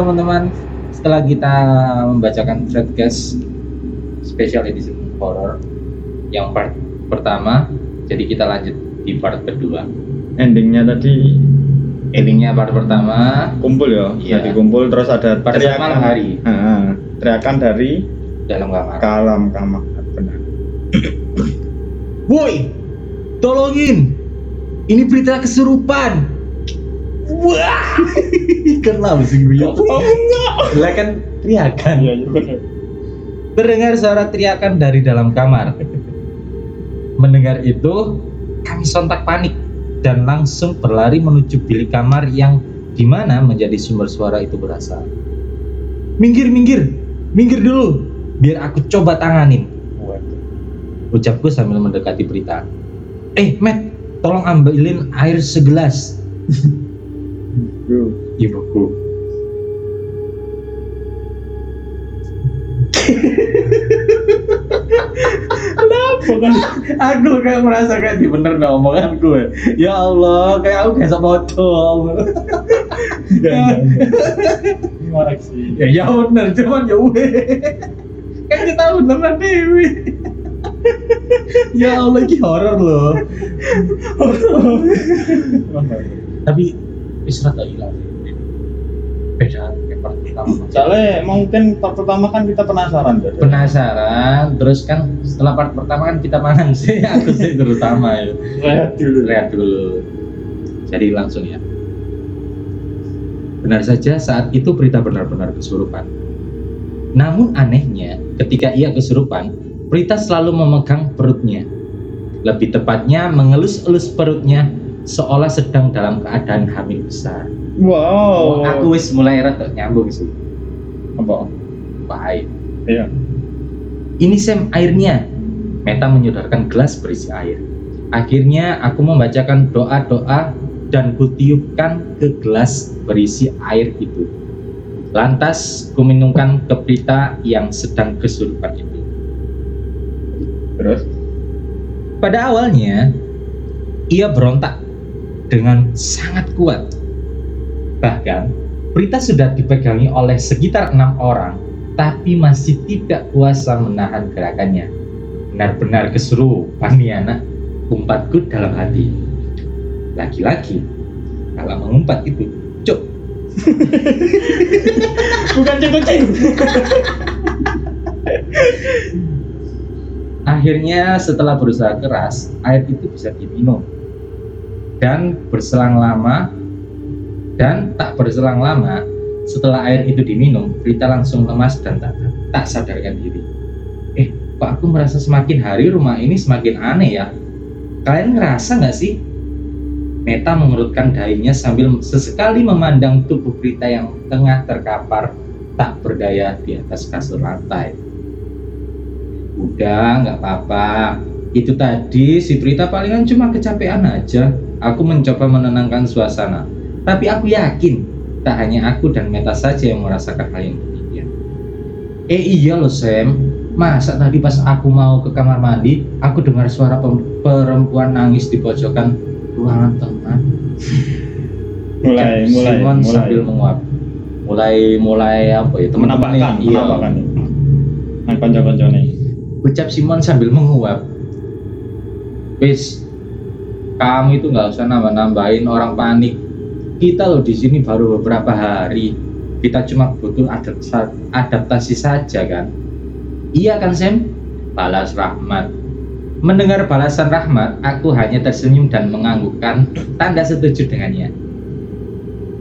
teman-teman, setelah kita membacakan threadcast special edition horror yang part pertama, jadi kita lanjut di part kedua. Endingnya tadi Endingnya part pertama kumpul ya. Iya. Jadi kumpul terus ada saat malam hari Heeh. teriakan dari dalam kamar. kalam kamar. Benar. Woi, tolongin! Ini berita kesurupan. Wah, kenapa sih gue? Lah kan teriakan. Iya, iya benar. Terdengar suara teriakan dari dalam kamar. Mendengar itu, kami sontak panik dan langsung berlari menuju bilik kamar yang di mana menjadi sumber suara itu berasal. Minggir, minggir, minggir dulu, biar aku coba tanganin. Ucapku sambil mendekati berita. Eh, Matt, tolong ambilin air segelas. Bro. Ibuku. Kenapa kan? Aku kayak merasa kayak di bener dah omongan gue. Ya Allah, kayak aku kayak sama pocong. Gimana sih? ya ya bener, cuman ya uwe. Kan kita beneran Dewi. ya Allah, ini horor loh. Tapi istirahat gak hilang. Beda part pertama. Soalnya mungkin part pertama kan kita penasaran Dad. penasaran terus kan setelah part pertama kan kita mangan sih aku sih terutama ya Lihat dulu. lihat dulu jadi langsung ya benar saja saat itu Prita benar-benar kesurupan namun anehnya ketika ia kesurupan Prita selalu memegang perutnya lebih tepatnya mengelus-elus perutnya seolah sedang dalam keadaan hamil besar Wow. aku wis mulai rada nyambung sih apa? baik Iya. Ini Sam airnya. Meta menyodorkan gelas berisi air. Akhirnya aku membacakan doa-doa dan kutiupkan ke gelas berisi air itu. Lantas kuminumkan ke Prita yang sedang kesurupan itu. Terus? Pada awalnya, ia berontak dengan sangat kuat. Bahkan, Prita sudah dipegangi oleh sekitar enam orang, tapi masih tidak kuasa menahan gerakannya. Benar-benar kesurupan nih anak, umpatku dalam hati. Laki-laki, kalau mengumpat itu, cuk, Bukan kucing. Akhirnya setelah berusaha keras, air itu bisa diminum. Dan berselang lama, dan tak berselang lama, setelah air itu diminum, Prita langsung lemas dan tak, tak sadarkan diri. Eh, kok aku merasa semakin hari rumah ini semakin aneh ya? Kalian ngerasa nggak sih? Meta mengerutkan dahinya sambil sesekali memandang tubuh Prita yang tengah terkapar tak berdaya di atas kasur lantai. Udah, nggak apa-apa. Itu tadi si Prita palingan cuma kecapean aja. Aku mencoba menenangkan suasana. Tapi aku yakin, tak hanya aku dan Meta saja yang merasakan hal yang demikian. Eh iya loh Sam, masa tadi pas aku mau ke kamar mandi, aku dengar suara perempuan nangis di pojokan ruangan tengah. Mulai, mulai, Simon mulai. sambil menguap. Mulai, mulai apa ya? Teman-teman Menambahkan, nih, iya. menambahkan. Nah, konco-konco nih. ucap Simon sambil menguap. Wis, kamu itu nggak usah nambah-nambahin orang panik. Kita loh di sini baru beberapa hari. Kita cuma butuh adaptasi, saja kan. Iya kan Sam? Balas Rahmat. Mendengar balasan Rahmat, aku hanya tersenyum dan menganggukkan tanda setuju dengannya.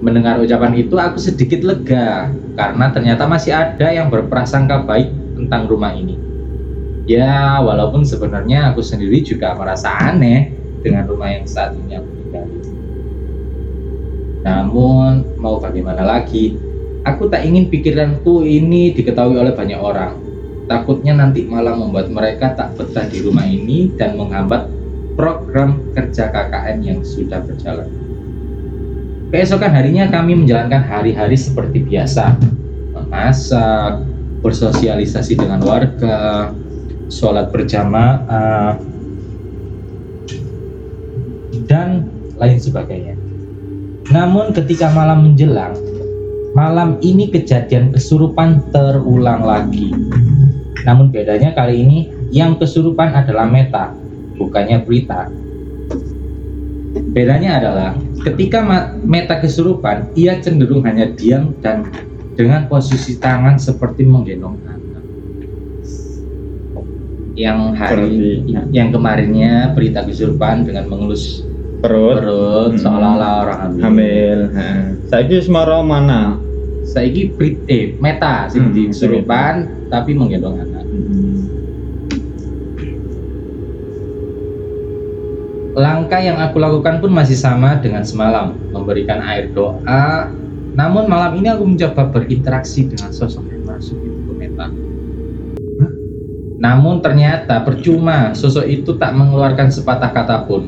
Mendengar ucapan itu aku sedikit lega karena ternyata masih ada yang berprasangka baik tentang rumah ini. Ya, walaupun sebenarnya aku sendiri juga merasa aneh dengan rumah yang saat ini aku tinggali. Namun, mau bagaimana lagi? Aku tak ingin pikiranku ini diketahui oleh banyak orang. Takutnya nanti malah membuat mereka tak betah di rumah ini dan menghambat program kerja KKN yang sudah berjalan. Keesokan harinya kami menjalankan hari-hari seperti biasa. Memasak, bersosialisasi dengan warga, sholat berjamaah, dan lain sebagainya. Namun ketika malam menjelang, Malam ini kejadian kesurupan terulang lagi. Namun bedanya kali ini yang kesurupan adalah Meta, bukannya Prita. Bedanya adalah ketika Meta kesurupan, ia cenderung hanya diam dan dengan posisi tangan seperti menggendong. Yang hari Berarti- yang kemarinnya Prita kesurupan dengan mengelus Perut. perut Hmm. seolah-olah orang hamil. Hamil. Saiki semaro mana? Saiki Prit eh Meta sing Hmm, di kesurupan tapi menggendong anak. Langkah yang aku lakukan pun masih sama dengan semalam, memberikan air doa. Namun malam ini aku mencoba berinteraksi dengan sosok Namun ternyata percuma, sosok itu tak mengeluarkan sepatah kata pun.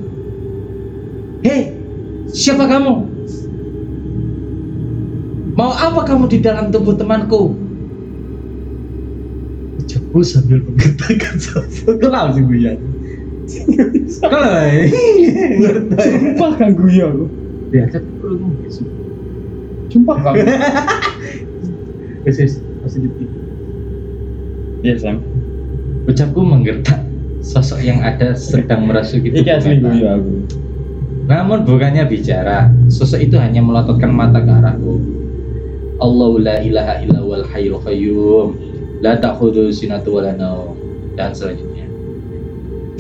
Hei, siapa kamu? Mau apa kamu di dalam tubuh temanku? Ucapku sambil menggetarkan sosok. Kenapa sih Buya? Kalau Sumpah kan gue aku. biasa perlu ngomong Sumpah kan. Yesus, masih detik. Iya Sam. Ucapku menggertak sosok yang ada sedang merasuki Iki tubuh asli Meta. gue aku. Namun bukannya bicara, sosok itu hanya melototkan mata ke arahku. Allahu la ilaha illa wal hayyul qayyum la ta'khudhu sinatu wa la naum dan selanjutnya.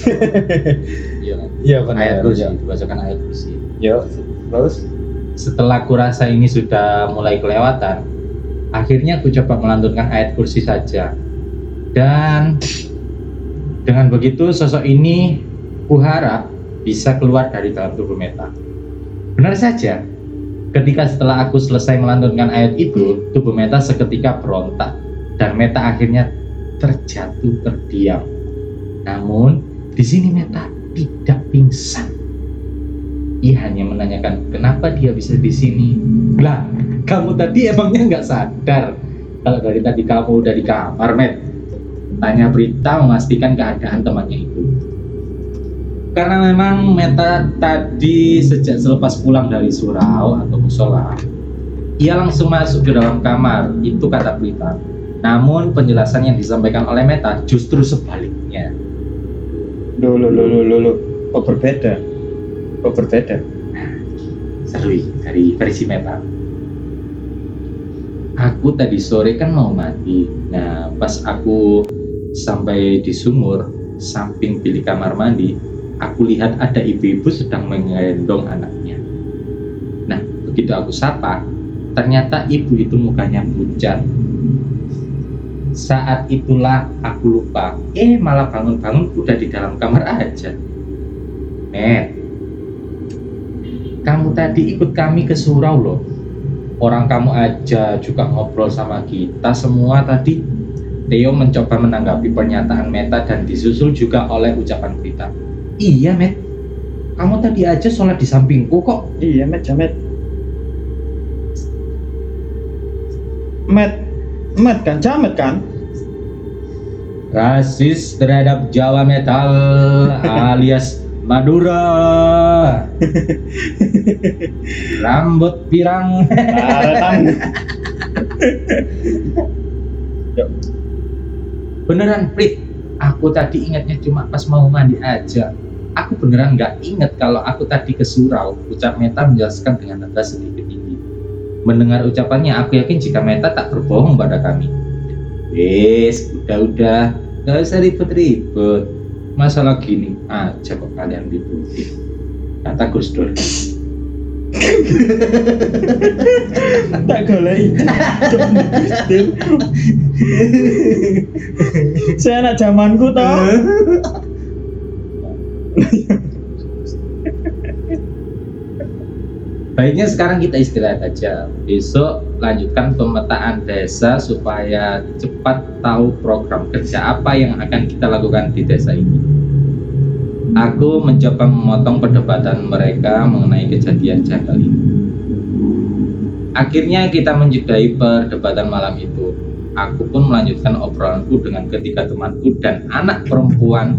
Iya kan? Iya Ayat benar. kursi, Ya. dibacakan ayat kursi. Yo, terus Setelah kurasa ini sudah mulai kelewatan, akhirnya aku coba melantunkan ayat kursi saja. Dan dengan begitu sosok ini kuharap bisa keluar dari dalam tubuh Meta. Benar saja, ketika setelah aku selesai melantunkan ayat itu, tubuh Meta seketika berontak dan Meta akhirnya terjatuh terdiam. Namun di sini Meta tidak pingsan. Ia hanya menanyakan kenapa dia bisa di sini. Lah, kamu tadi emangnya nggak sadar kalau dari tadi kamu udah di kamar, Met? Tanya Prita memastikan keadaan temannya itu. Karena memang Meta tadi sejak selepas pulang dari surau atau musola, ia langsung masuk ke dalam kamar. Itu kata Prita. Namun penjelasan yang disampaikan oleh Meta justru sebaliknya. lo lo lo lo lo. Oh berbeda. Oh berbeda. Seru dari versi Meta. Aku tadi sore kan mau mandi. Nah, pas aku sampai di sumur samping bilik kamar mandi, aku lihat ada ibu-ibu sedang menggendong anaknya. Nah, begitu aku sapa, ternyata ibu itu mukanya pucat. Saat itulah aku lupa. Eh, malah bangun-bangun udah di dalam kamar aja. Met, kamu tadi ikut kami ke surau loh. Orang kamu aja juga ngobrol sama kita semua tadi. Theo mencoba menanggapi pernyataan Meta dan disusul juga oleh ucapan Prita. Iya, Met. Kamu tadi aja sholat di sampingku kok. Iya, Met, Jamet. Met, Met kan, Jamet kan? Rasis terhadap Jawa Metal alias Madura. Rambut pirang. Taretan. Beneran, Prit. Aku tadi ingatnya cuma pas mau mandi aja. Aku beneran nggak inget kalau aku tadi ke surau. Ucap Meta menjelaskan dengan nada sedikit tinggi. Mendengar ucapannya, aku yakin jika Meta tak berbohong pada kami. Wes, udah-udah, nggak usah ribet-ribet. Masalah gini aja kok kalian ributin. Kata Gus Dur. Tak golek saya anak zamanku toh Baiknya sekarang kita istirahat aja. Besok lanjutkan pemetaan desa supaya cepat tahu program kerja apa yang akan kita lakukan di desa ini. Aku mencoba memotong perdebatan mereka mengenai kejadian janggal ini. Akhirnya kita menjudai perdebatan malam itu. Aku pun melanjutkan obrolanku dengan ketiga temanku dan anak perempuan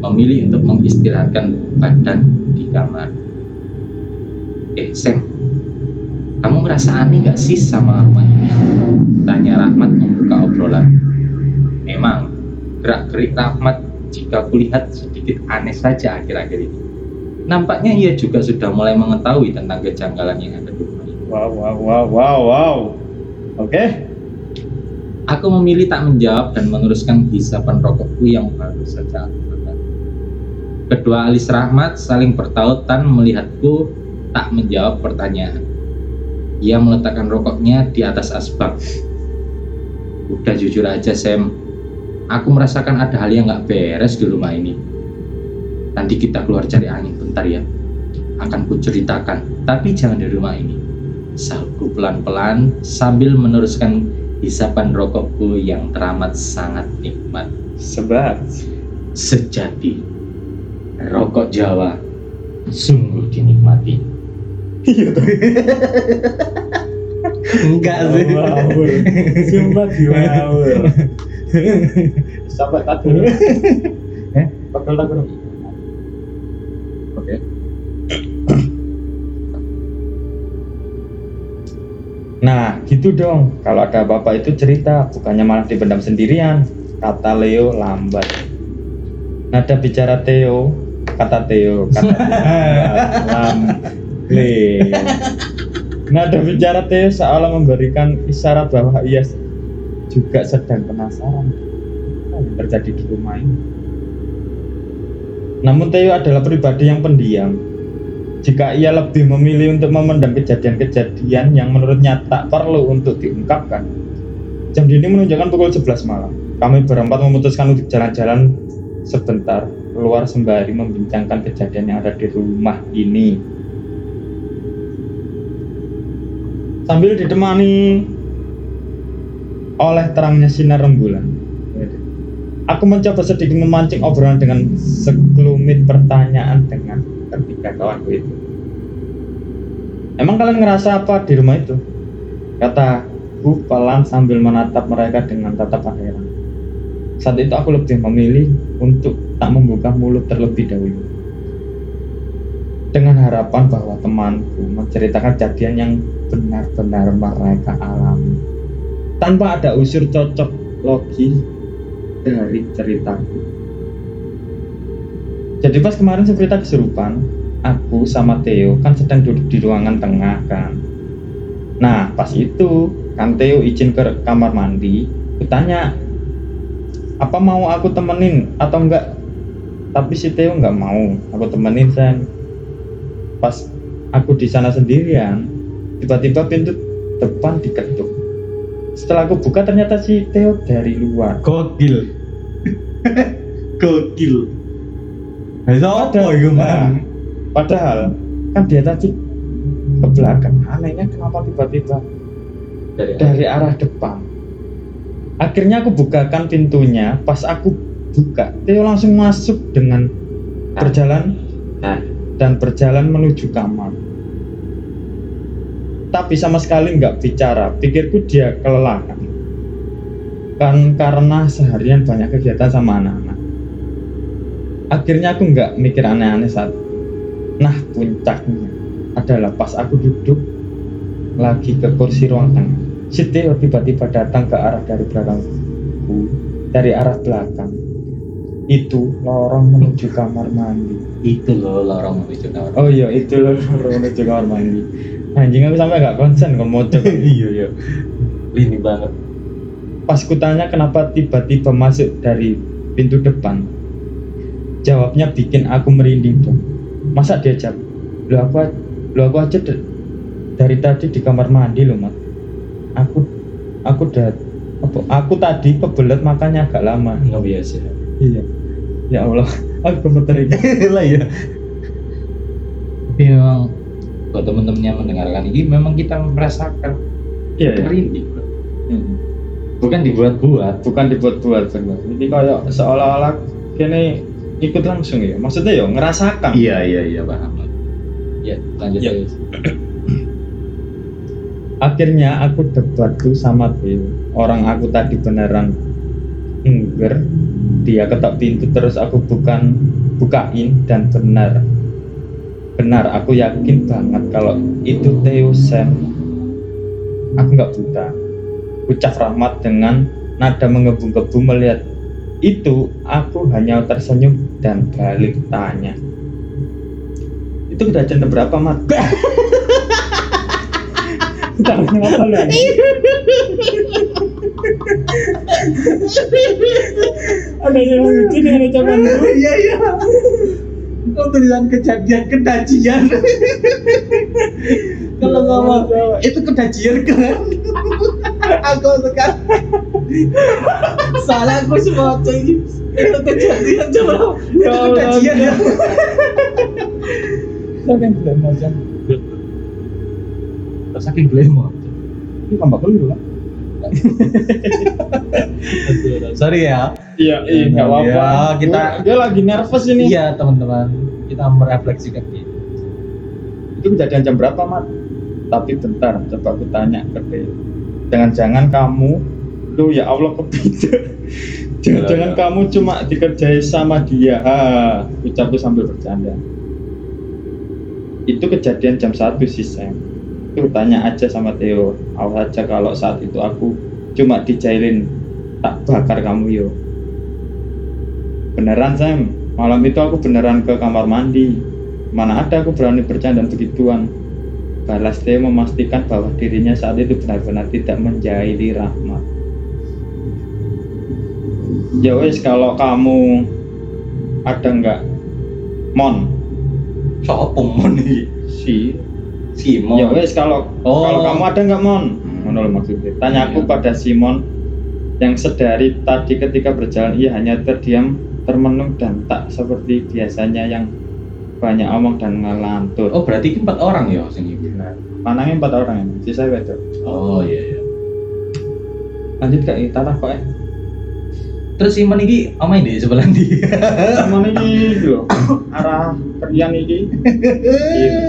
memilih untuk mengistirahatkan badan di kamar. Eh, Sam, Kamu merasa aneh nggak sih sama rumah ini? Tanya Rahmat membuka obrolan. Memang, gerak-gerik Rahmat jika kulihat sedikit aneh saja akhir-akhir ini. Nampaknya ia juga sudah mulai mengetahui tentang kejanggalan yang ada di rumah ini. Wow, wow, wow, wow, wow. Oke. Aku memilih tak menjawab dan meneruskan hisapan rokokku yang baru saja aku makan. Kedua alis Rahmat saling bertautan melihatku tak menjawab pertanyaan. Ia meletakkan rokoknya di atas asbak. Udah jujur aja Sam, aku merasakan ada hal yang gak beres di rumah ini. Nanti kita keluar cari angin bentar ya. Akan kuceritakan, tapi jangan di rumah ini. Sahutku pelan-pelan sambil meneruskan hisapan rokokku yang teramat sangat nikmat. Sebat. Sejati, rokok Jawa sungguh dinikmati. Iya tuh. Enggak sih. Ngawur. Sumpah ngawur. Sampai takut. Eh? Bakal takut. Nah, gitu dong. Kalau ada bapak itu cerita, bukannya malah dipendam sendirian. Kata Leo lambat. Nada bicara Theo, kata Theo, kata. Leo. Nada bicara Theo seolah memberikan isyarat bahwa ia juga sedang penasaran apa yang terjadi di rumah ini. Namun Theo adalah pribadi yang pendiam, jika ia lebih memilih untuk memendam kejadian-kejadian yang menurutnya tak perlu untuk diungkapkan. Jam dini menunjukkan pukul 11 malam. Kami berempat memutuskan untuk jalan-jalan sebentar keluar sembari membincangkan kejadian yang ada di rumah ini. Sambil ditemani oleh terangnya sinar rembulan. Aku mencoba sedikit memancing obrolan dengan sekelumit pertanyaan dengan ketiga kawanku itu. Emang kalian ngerasa apa di rumah itu? Kata Bu pelan sambil menatap mereka dengan tatapan heran. Saat itu aku lebih memilih untuk tak membuka mulut terlebih dahulu. Dengan harapan bahwa temanku menceritakan kejadian yang benar-benar mereka alami. Tanpa ada unsur cocok logis dari ceritaku. Jadi pas kemarin cerita kesurupan, aku sama Theo kan sedang duduk di ruangan tengah kan. Nah pas itu kan Theo izin ke kamar mandi, aku tanya apa mau aku temenin atau enggak? Tapi si Theo nggak mau, aku temenin Sen. Pas aku di sana sendirian, tiba-tiba pintu depan diketuk. Setelah aku buka ternyata si Theo dari luar. Gokil. Gokil. Itu, Nah, padahal kan dia tadi ke belakang. Anehnya kenapa tiba-tiba Dari, dari arah depan? Akhirnya aku bukakan pintunya. Pas aku buka, Theo langsung masuk dengan berjalan Nah. dan berjalan menuju kamar. Tapi sama sekali nggak bicara. Pikirku dia kelelahan. Kan karena seharian banyak kegiatan sama anak-anak. Akhirnya aku nggak mikir aneh-aneh saat Nah puncaknya adalah pas aku duduk lagi ke kursi ruang tengah. Si Theo tiba-tiba datang ke arah dari belakangku, dari arah belakang. Itu lorong menuju kamar mandi. itu loh lorong menuju kamar. Oh iya, itu loh lorong menuju kamar mandi. Anjing aku sampai gak konsen kok coba. iya iya. Ini banget. Pas kutanya kenapa tiba-tiba masuk dari pintu depan, jawabnya bikin aku merinding dong. Masa dia jawab, lu aku, lu aku aja dari tadi di kamar mandi loh mas. Aku, aku udah, apa, aku tadi kebelet makannya agak lama. Nggak biasa. Iya. Ya Allah, aku gemeter ini. lah ya. Tapi memang buat teman-teman yang mendengarkan ini memang kita merasakan Iya, iya. merinding. Hmm. Bukan dibuat-buat. bukan dibuat-buat. Ini kayak seolah-olah kini ikut langsung ya. Maksudnya ya ngerasakan. Iya iya iya paham. Ya lanjut Ya. Akhirnya aku debat tuh sama Theo. Orang aku tadi beneran engger. Dia ketok pintu terus aku bukan bukain dan benar. Benar, aku yakin banget kalau itu Theo Sam aku nggak buta ucap Rahmat dengan nada menggebu-gebu melihat itu aku hanya tersenyum dan balik tanya. Itu kejadian berapa mat? Ada yang lucu nih ada zaman dulu. iya iya. Kau tulisan kejadian kedajian. Kalau ngomong itu kedajian kan? Aku suka salah aku semua cuy itu kejadian coba itu Ya kedajian ya Saking belum aja. saking glamour Ini tambah dulu lah. sorry ya Iya, iya, nggak Ya, apa-apa. kita- Gua- dia lagi nervous ini. iya teman-teman kita merefleksikan gitu Itu kejadian jam berapa, Mat? Tapi bentar, coba aku tanya ke dia. Jangan-jangan kamu, lu ya Allah kepida. Jangan-jangan Ya, ya. kamu cuma dikerjai sama dia. Ha, ucapku sambil bercanda. Itu kejadian jam 1 sih, Sam. Itu tanya aja sama Theo. Awas aja kalau saat itu aku cuma dijailin tak bakar kamu yo. Beneran Sam, malam itu aku beneran ke kamar mandi. Mana ada aku berani bercanda begituan. Balas Theo memastikan bahwa dirinya saat itu benar-benar tidak menjahili Rahmat. Ya wes kalau kamu ada nggak Mon Sopo mon iki? si Simon. Ya wes kalau Oh. kalau kamu ada nggak Mon? Ngono lho maksudnya. Tanya aku Iya. pada Simon yang sedari tadi ketika berjalan ia hanya terdiam, termenung dan tak seperti biasanya yang banyak omong dan ngelantur. Oh berarti ini empat orang ya sing iki. Panangnya empat orang ya, sisa wedok. Oh iya iya. Lanjut kak, kita kok eh. Terus Simon iki omae di sebelah ndi? Simon ini arah kerjaan ini.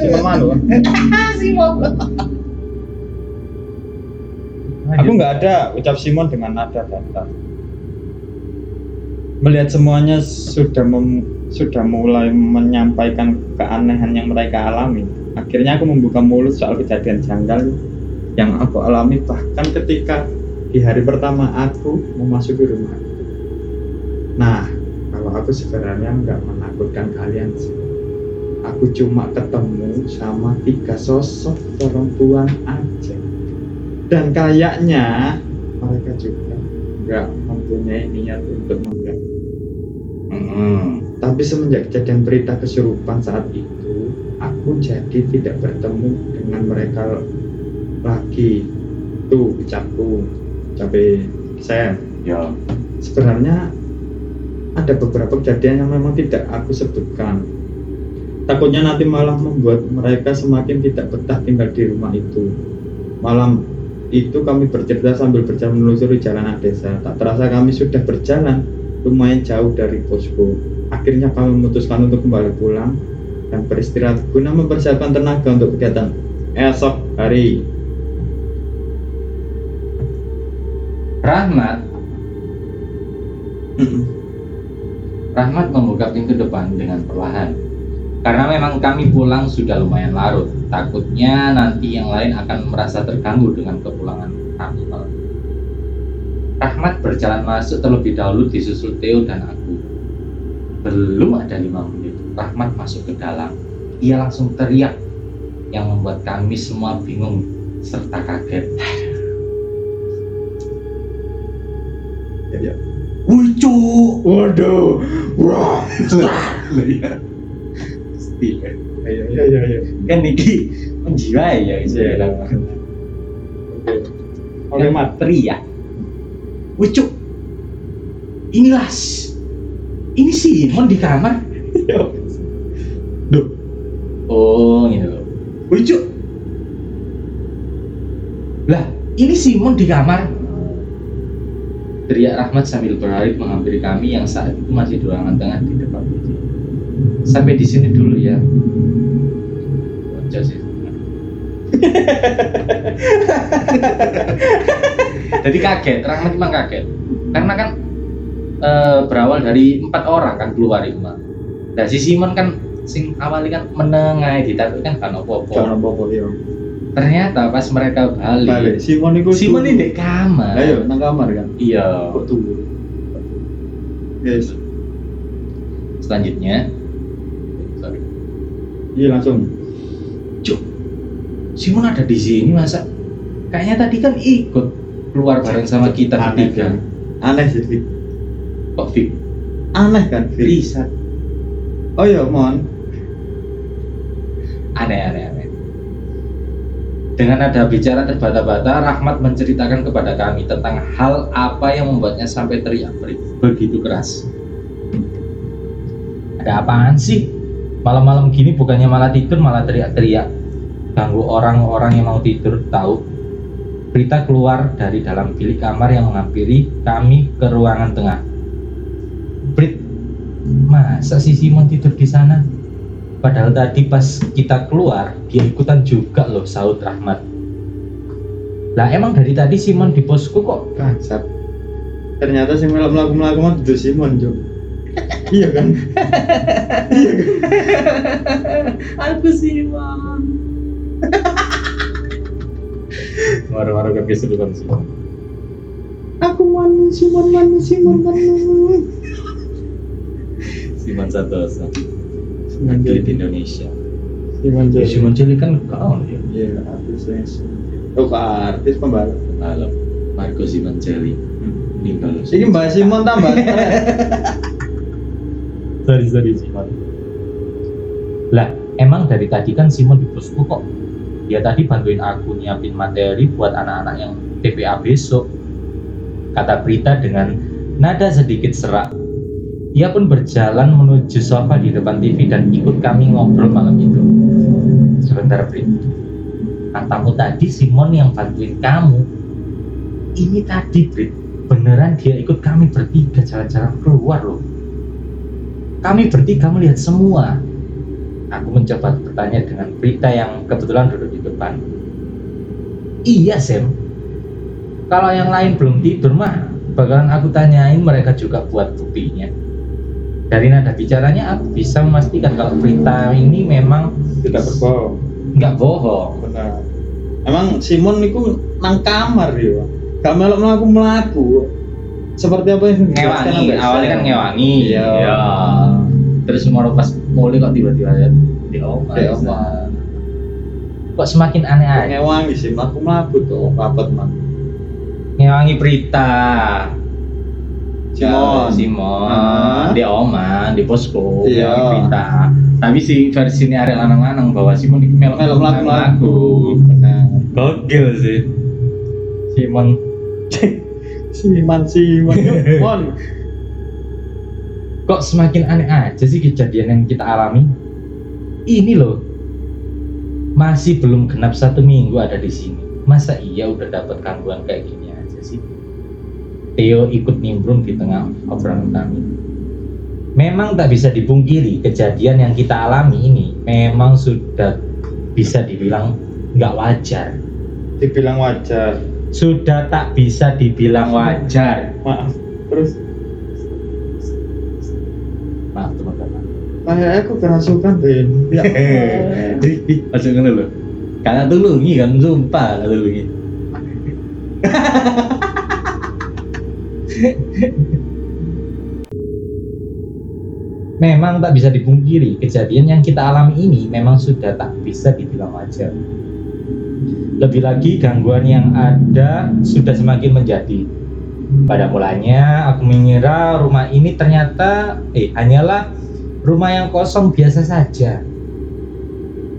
Simon mana? Simon. Aku nggak ada ucap Simon dengan nada datar. Melihat semuanya sudah mem- sudah mulai menyampaikan keanehan yang mereka alami. Akhirnya aku membuka mulut soal kejadian janggal yang aku alami bahkan ketika di hari pertama aku memasuki rumah. Nah, kalau aku sebenarnya nggak menakutkan kalian sih. Aku cuma ketemu sama tiga sosok perempuan aja dan kayaknya mereka juga nggak mempunyai niat untuk mengganggu. Tapi semenjak kejadian berita kesurupan saat itu, aku jadi tidak bertemu dengan mereka lagi. Tuh ucapku, ucape saya. Ya. Sebenarnya ada beberapa kejadian yang memang tidak aku sebutkan. Takutnya nanti malah membuat mereka semakin tidak betah tinggal di rumah itu. Malam itu kami bercerita sambil berjalan menelusuri jalanan desa. Tak terasa kami sudah berjalan lumayan jauh dari posko. Akhirnya kami memutuskan untuk kembali pulang dan beristirahat guna mempersiapkan tenaga untuk kegiatan esok hari. Rahmat. Rahmat membuka pintu depan dengan perlahan. Karena memang kami pulang sudah lumayan larut. Takutnya nanti yang lain akan merasa terganggu dengan kepulangan kami. Rahmat berjalan masuk terlebih dahulu disusul Theo dan aku. Belum ada lima menit, Rahmat masuk ke dalam. Ia langsung teriak yang membuat kami semua bingung serta kaget. Ya, ya. Lucu. Waduh, wah. Iya. Iya iya iya. kan ini menjiwai ya Iya. istilah Oke, Mat. teriak Wucuk inilah ini Simon di kamar Duh, oh gitu loh Wucuk lah ini Simon di kamar teriak Rahmat sambil berlari menghampiri kami yang saat itu masih di ruangan tengah di depan. Pintu. sampai di sini dulu ya. Bocah sih. Jadi kaget Rahmat memang kaget. Karena kan eh, berawal dari empat orang kan keluar itu mah nah si Simon kan sing awalnya kan menengah ditaruh kan kan jangan apa-apa apa-apa ya. Ternyata pas mereka balik, balik Simon iku Simon ini di kamar. Ayo nang kamar kan? Iya. Kok tunggu? Yes. Selanjutnya. Sorry. Iya langsung. Cuk, Simon ada di sini masa? Kayaknya tadi kan ikut keluar bareng sama kita aneh bertiga. kan? Aneh sih Fik. kok Fik? Aneh kan Fik? bisa oh iya mon aneh aneh aneh dengan ada bicara terbata-bata Rahmat menceritakan kepada kami tentang hal apa yang membuatnya sampai teriak begitu keras. Ada apaan sih? Malam-malam gini bukannya malah tidur malah teriak-teriak. Ganggu orang-orang yang mau tidur tahu? Prita keluar dari dalam bilik kamar yang menghampiri kami ke ruangan tengah. Brit masa si Simon tidur di sana Padahal tadi pas kita keluar, dia ikutan juga loh Saud Rahmat. Lah emang dari tadi Simon di posku kok bangsat ternyata sih melaku melaku melaku mah itu Simon jo iya kan iya kan Aku Simon. Marah-marah kan keseruan Simon. aku manu Simon manu Simon manu Simon Santosa. Atlet Indonesia. Simon Ya, jadi Simon Jeli kan kau ya. iya artisnya oh ke artis pembalap Balap. Marco Simon Jeli. Meninggal. ini mbak Simon tambah Sorry, sorry Simon. Lah, emang dari tadi kan Simon di bosku kok. Dia tadi bantuin aku nyiapin materi buat anak-anak yang TPA besok. Kata Prita dengan nada sedikit serak. Ia pun berjalan menuju sofa di depan TV dan ikut kami ngobrol malam itu. Sebentar, Prit. Katamu tadi Simon yang bantuin kamu. Ini tadi, Prit. Beneran dia ikut kami bertiga jalan-jalan keluar loh. Kami bertiga melihat semua. Aku mencoba bertanya dengan Prita yang kebetulan duduk di depan. Iya, Sam. Kalau yang lain belum tidur mah, bakalan aku tanyain mereka juga buat buktinya. Dari nada bicaranya aku bisa memastikan kalau Prita ini memang tidak berbohong nggak bohong. benar emang Simon itu nang kamar ya gak melok melaku melaku seperti apa yang Ngewangi, awalnya kan ngewangi. Iya. Ya. Terus mau pas mulai kok tiba-tiba ya di oma. Di oma. Kok semakin aneh aja. ngewangi sih melaku melaku tuh rapat mah Ngewangi Prita. Simon. Simon, Ah. di Oma, di posko, Iya. ngewangi Prita. Tapi si versi ini arek lanang-lanang bahwa Simon melok melok melaku melaku benar Gokil sih. Simon Simon Simon Mon kok semakin aneh aja sih kejadian yang kita alami. Ini loh, masih belum genap satu minggu ada di sini. Masa iya udah dapat gangguan kayak gini aja sih? Theo ikut nimbrung di tengah obrolan kami. Memang tak bisa dipungkiri kejadian yang kita alami ini memang sudah bisa dibilang nggak wajar. dibilang wajar Sudah tak bisa dibilang wajar. maaf terus Maaf teman-teman. kayak aku kerasukan Ben ya. Masuk lho. Karena tulungi kan sumpah tulungi. Memang tak bisa dipungkiri kejadian yang kita alami ini memang sudah tak bisa dibilang wajar. Lebih lagi gangguan yang ada sudah semakin menjadi. Pada mulanya aku mengira rumah ini ternyata eh hanyalah rumah yang kosong biasa saja.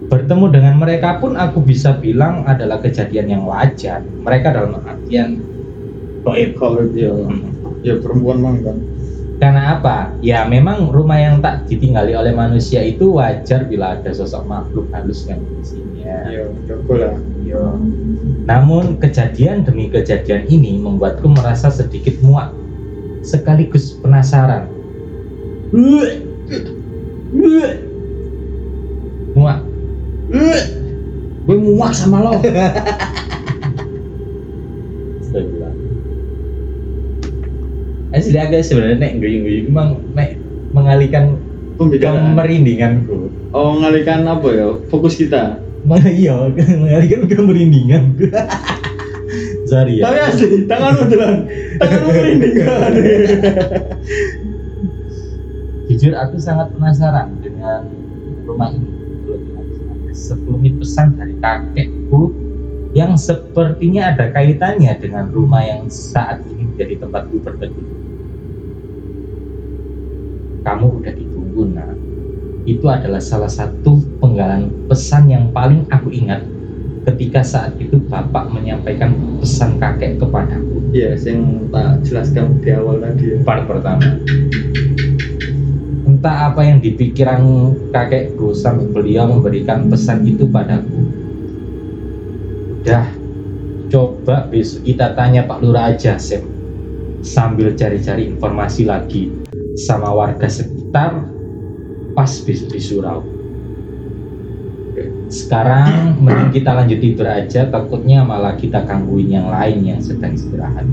Bertemu dengan mereka pun aku bisa bilang adalah kejadian yang wajar. Mereka dalam artian goib. kalau dia ya perempuan mang kan Karena apa? Ya memang rumah yang tak ditinggali oleh manusia itu wajar bila ada sosok makhluk halus yang isinya. ya jago lah Iya. Namun kejadian demi kejadian ini membuatku merasa sedikit muak sekaligus penasaran. Muak. gue muak sama lo Astagfirullah. Asli agak sebenarnya nek guyung-guyung emang nek mengalihkan pembicaraan kemerindinganku. oh ngalihkan apa ya fokus kita Mana iya, hari kan udah merindingan. Sorry ya. Tapi asli, tanganmu telan. Tanganmu merindingan. Jujur aku sangat penasaran dengan rumah ini. Sekelumit pesan dari kakekku yang sepertinya ada kaitannya dengan rumah yang saat ini menjadi tempatku berteduh. Kamu udah ditunggu, nak. Itu adalah salah satu penggalan pesan yang paling aku ingat ketika saat itu bapak menyampaikan pesan kakek kepadaku. Iya, yang tak jelaskan di awal tadi. Part pertama. Entah apa yang dipikiran kakekku sampai beliau memberikan pesan itu padaku. Udah, coba besok kita tanya Pak Lurah aja, Sem. Sambil cari-cari informasi lagi sama warga sekitar pas besok di surau. Sekarang mending kita lanjut tidur aja, takutnya malah kita gangguin yang lain yang sedang istirahat.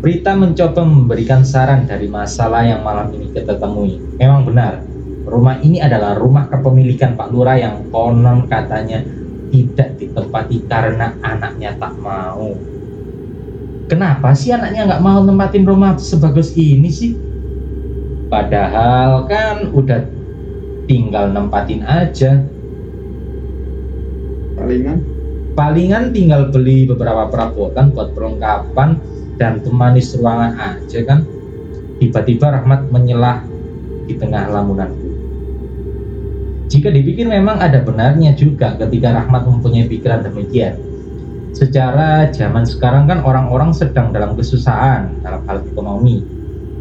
Prita mencoba memberikan saran dari masalah yang malam ini kita temui. Memang benar, rumah ini adalah rumah kepemilikan Pak Lurah yang konon katanya tidak ditempati karena anaknya tak mau. Kenapa sih anaknya nggak mau nempatin rumah sebagus ini sih? Padahal kan udah tinggal nempatin aja. Palingan Palingan tinggal beli beberapa perabotan buat perlengkapan dan pemanis ruangan aja kan. Tiba-tiba Rahmat menyelah di tengah lamunanku. Jika dipikir memang ada benarnya juga ketika Rahmat mempunyai pikiran demikian. Secara zaman sekarang kan orang-orang sedang dalam kesusahan dalam hal ekonomi.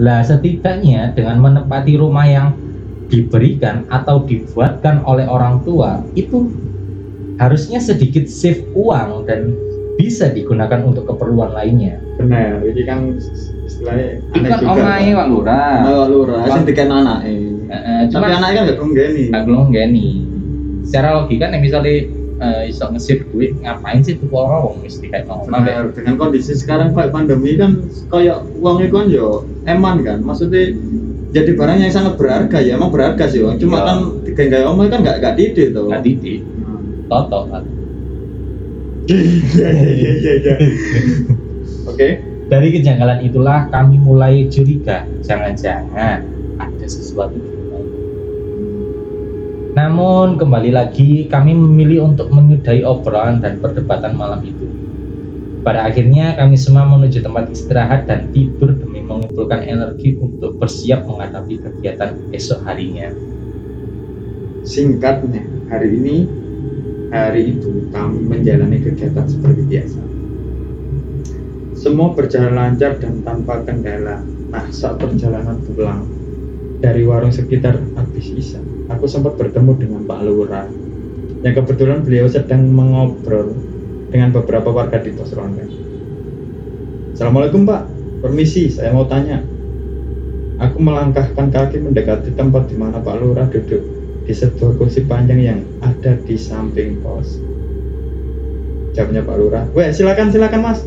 Lah setidaknya dengan menempati rumah yang diberikan atau dibuatkan oleh orang tua itu harusnya sedikit save uang dan bisa digunakan untuk keperluan lainnya. benar. Ini kan istilahnya Itu kan omahe Pak Lurah. Nah, lurah, sing diken anake. Eh, eh, Tapi anaknya kan gak tunggeni. nggak belum gini. Secara logika nih misalnya eh, iso nge-save duit ngapain sih tuh orang wong mesti kayak ngomong Benar, dengan kondisi sekarang kayak pandemi kan kayak uangnya kan yo eman kan maksudnya jadi barang yang sangat berharga ya emang berharga sih Bang. cuma Iya. kan digenggam omah kan nggak nggak didik tuh nggak titik, toto kan. iya iya iya iya oke Dari kejanggalan itulah kami mulai curiga, jangan-jangan ada sesuatu di. Namun kembali lagi kami memilih untuk menyudahi obrolan dan perdebatan malam itu. Pada akhirnya kami semua menuju tempat istirahat dan tidur demi mengumpulkan energi untuk bersiap menghadapi kegiatan esok harinya. singkatnya hari ini hari itu kami menjalani kegiatan seperti biasa semua berjalan lancar dan tanpa kendala nah saat perjalanan pulang dari warung sekitar habis isa aku sempat bertemu dengan Pak Lurah yang kebetulan beliau sedang mengobrol dengan beberapa warga di pos ronda Assalamualaikum Pak permisi saya mau tanya aku melangkahkan kaki mendekati tempat di mana Pak Lurah duduk di sebuah kursi panjang yang ada di samping pos. Jawabnya Pak Lurah, weh silakan silakan mas,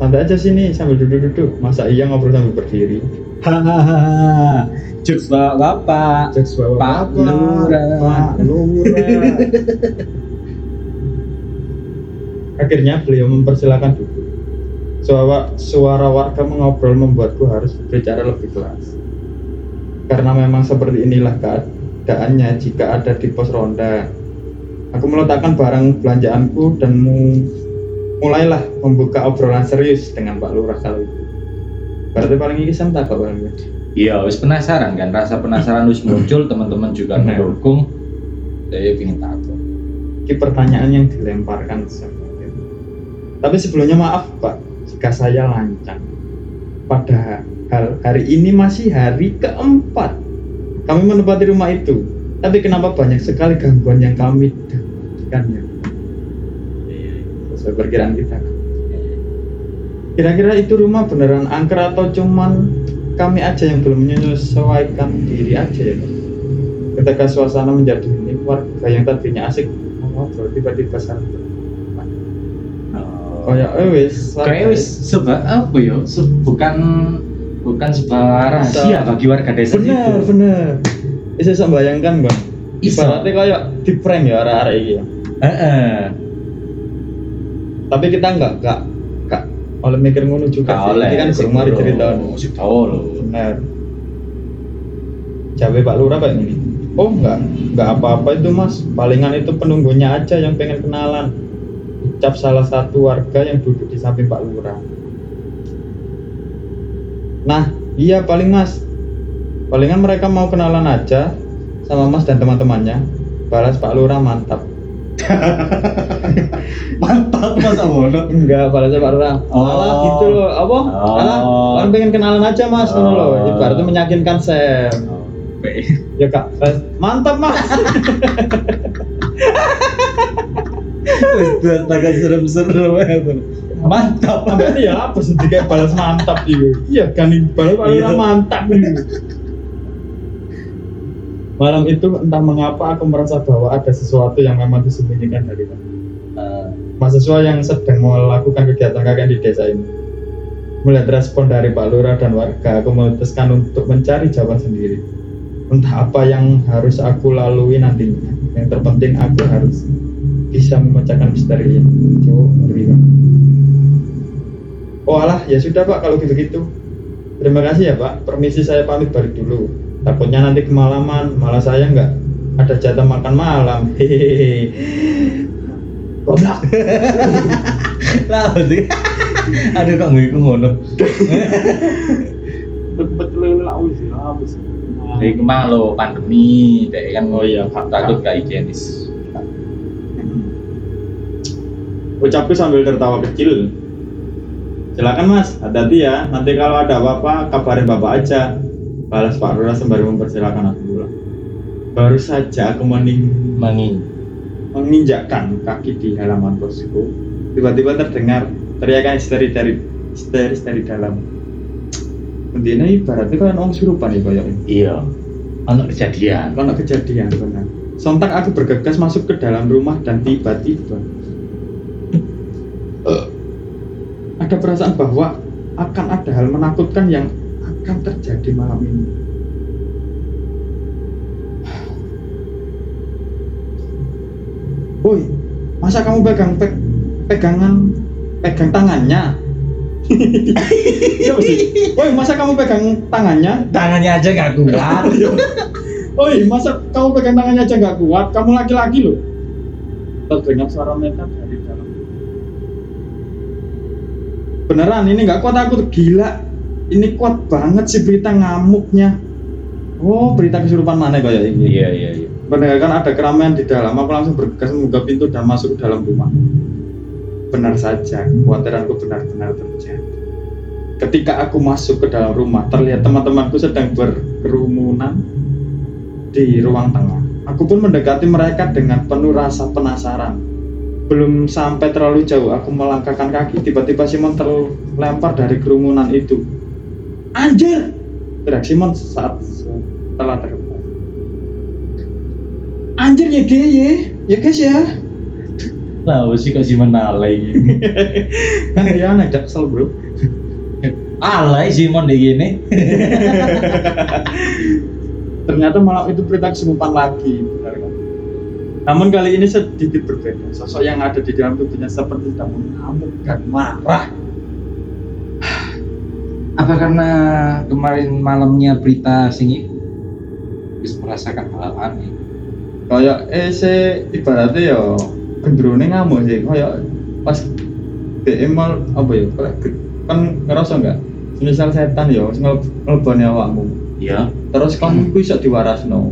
santai aja sini sambil duduk-duduk. Masa iya ngobrol sambil berdiri? Hahaha, jokes bapak. Jokes bawa Pak bapak, Lurah. Pak Lurah. Akhirnya beliau mempersilahkan duduk. Suara, suara warga mengobrol membuatku harus berbicara lebih keras. Karena memang seperti inilah keadaannya jika ada di pos ronda. Aku meletakkan barang belanjaanku dan mu- mulailah membuka obrolan serius dengan Pak Lurah kali itu. Berarti paling ini tak Pak Bang? Iya, wis penasaran kan, rasa penasaran wis muncul, teman-teman juga Benar. mendukung. Saya ingin tahu. Ini pertanyaan yang dilemparkan Tapi sebelumnya maaf Pak, jika saya lancang. Padahal hari ini masih hari keempat kami menempati rumah itu. Tapi kenapa banyak sekali gangguan yang kami dapatkan ya? Sesuai perkiraan kita. Kira-kira itu rumah beneran angker atau cuman kami aja yang belum menyesuaikan diri aja ya? Ketika suasana menjadi ini warga yang tadinya asik ngobrol tiba-tiba saling berteman. kayak eh wis Kayak wis sebab apa ya? Se- bukan bukan sebuah rahasia bagi warga desa bener itu. bener bisa saya bayangkan bang ibaratnya kayak di prank ya arah-arah ini ya Heeh. tapi kita nggak nggak oleh mikir ngono juga sih. oleh. Kan sing mari cerita. Sing tahu lho. benar Jawa Pak Lurah kayak gini. Oh nggak nggak apa-apa itu mas. Palingan itu penunggunya aja yang pengen kenalan. Ucap salah satu warga yang duduk di samping Pak Lurah. Nah iya paling mas. Palingan mereka mau kenalan aja sama mas dan teman-temannya. Balas Pak Lurah mantap Mantap Mas Awono. enggak balasnya Pak Lurah Oh. Alah gitu loh apa Oh. Alah, kan pengen kenalan aja mas ngono loh Oh. ibaratnya meyakinkan Sam ya kak mantap mas Astaga serem-serem banget. Mantap. Sampai ya apa sih kayak balas mantap itu iya kan balas balas Iya. mantap itu malam itu entah mengapa aku merasa bahwa ada sesuatu yang memang disembunyikan dari aku Eh, mahasiswa yang sedang melakukan kegiatan KKN di desa ini. Melihat respon dari Pak Lurah dan warga aku memutuskan untuk mencari jawaban sendiri. Entah apa yang harus aku lalui nantinya. Yang terpenting aku harus bisa memecahkan misteri ini. Ngeri banget. oh alah ya sudah pak kalau gitu-gitu. Terima kasih ya pak. Permisi saya pamit balik dulu takutnya nanti kemalaman. Malah saya nggak ada jatah makan malam. Hehehe goblok. Lah sih. Aduh kok nggak iku ngono. betul laus laus Iku mah lo pandemi, dek kan Oh iya, takut gak higienis. ucapku sambil tertawa kecil. Silakan mas hati-hati ya. Nanti kalau ada apa-apa kabarin bapak aja balas Pak Lurah sembari mempersilahkan aku pulang baru saja aku mening Mangi. menginjakkan kaki di halaman kosku tiba-tiba terdengar teriakan histeri dari histeris dari dalam Mendina ibaratnya kan orang surupan ya kayak ini Iya. Ono kejadian. Kalau kejadian benar. Sontak aku bergegas masuk ke dalam rumah dan tiba-tiba eh, ada perasaan bahwa akan ada hal menakutkan yang akan terjadi malam ini. Woi, masa kamu pegang pe- pegangan pegang tangannya? Iya sih. Woi, masa kamu pegang tangannya? Tangannya aja gak kuat. Oi, masa kamu pegang tangannya aja nggak kuat? Kamu laki-laki loh. Terdengar suara mereka dari dalam. Beneran, ini nggak kuat aku gila. Ini kuat banget sih berita ngamuknya. Oh, berita kesurupan mana kayak ini? Iya iya iya. Benar kan ada keramaian di dalam. Aku langsung bergegas membuka pintu dan masuk ke dalam rumah. Benar saja, kekhawatiranku benar-benar terjadi. Ketika aku masuk ke dalam rumah, terlihat teman-temanku sedang berkerumunan di ruang tengah. Aku pun mendekati mereka dengan penuh rasa penasaran. Belum sampai terlalu jauh, aku melangkahkan kaki. Tiba-tiba Simon terlempar dari kerumunan itu. Anjir! Teriak Simon saat setelah terlepas. Anjir ya guys ya, ya guys ya. Tahu sih kok si menalai. kan ya anak jaksel bro. Alay Simon deh gini. Ternyata malam itu berita kesurupan lagi, benar kan? Namun kali ini sedikit berbeda. Sosok yang ada di dalam tubuhnya seperti sedang mengamuk dan marah. Apa karena kemarin malamnya berita sing iku bisa merasakan hal aneh? Kayak eh se ibaratnya ya gendrone ngamuk sih. Kayak pas DM mal apa ya? kayak kan ngerasa nggak? Misal setan ya, ngelbone awakmu. Iya. Terus kamu iku iso diwarasno.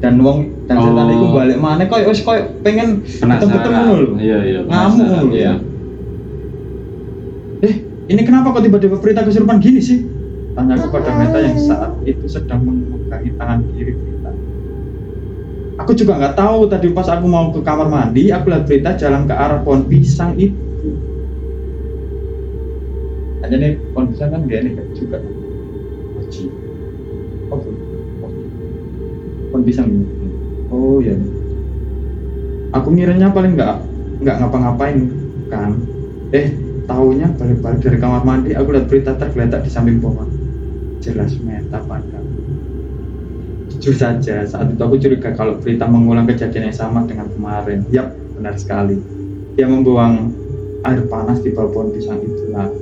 Dan wong dan setan Oh. iku balik mana kayak wis kayak pengen ketemu ngono lho. Iya iya. ngamuk ngono Iya. Eh, ini kenapa kok tiba-tiba berita kesurupan gini sih? Tanya kepada Meta yang saat itu sedang memegangi tangan kiri Berita. Aku juga nggak tahu tadi pas aku mau ke kamar mandi, aku lihat Berita jalan ke arah pohon pisang itu. Hanya nih pohon pisang kan gak ini juga. Mochi. Oh, pohon pisang ini. Oh ya. Aku ngiranya paling nggak nggak ngapa-ngapain kan. Eh, tahunya balik-balik dari kamar mandi aku lihat berita tergeletak di samping pohon. Jelas meta pada jujur saja saat itu aku curiga kalau Prita mengulang kejadian yang sama dengan kemarin. Yap benar sekali. Dia membuang air panas di bawah pohon pisang itu lagi.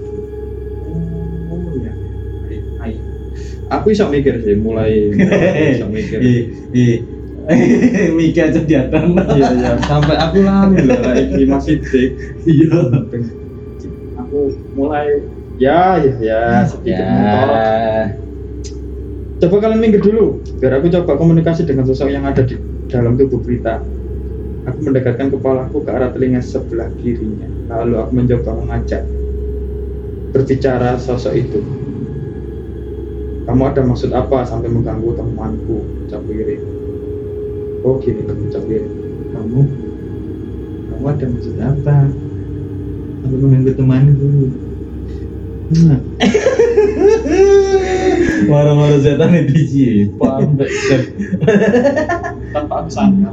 Oh ya. Baik, baik. aku bisa mikir sih mulai, mulai bisa mikir. Mikir aja di atas. Iya iya sampai aku lali loh lagi masih dik iya mulai. Ya ya ya sedikit ya. coba kalian minggir dulu biar aku coba komunikasi dengan sosok yang ada di dalam tubuh Prita. Aku mendekatkan kepalaku ke arah telinga sebelah kirinya lalu aku mencoba mengajak berbicara sosok itu. Kamu ada maksud apa sampai mengganggu temanku ucap Wirin. Oh gini ucap Wirin. Kamu kamu ada maksud apa sampai mengganggu temanku nah, marah-marah setan itu nggak? tanpa ada sangka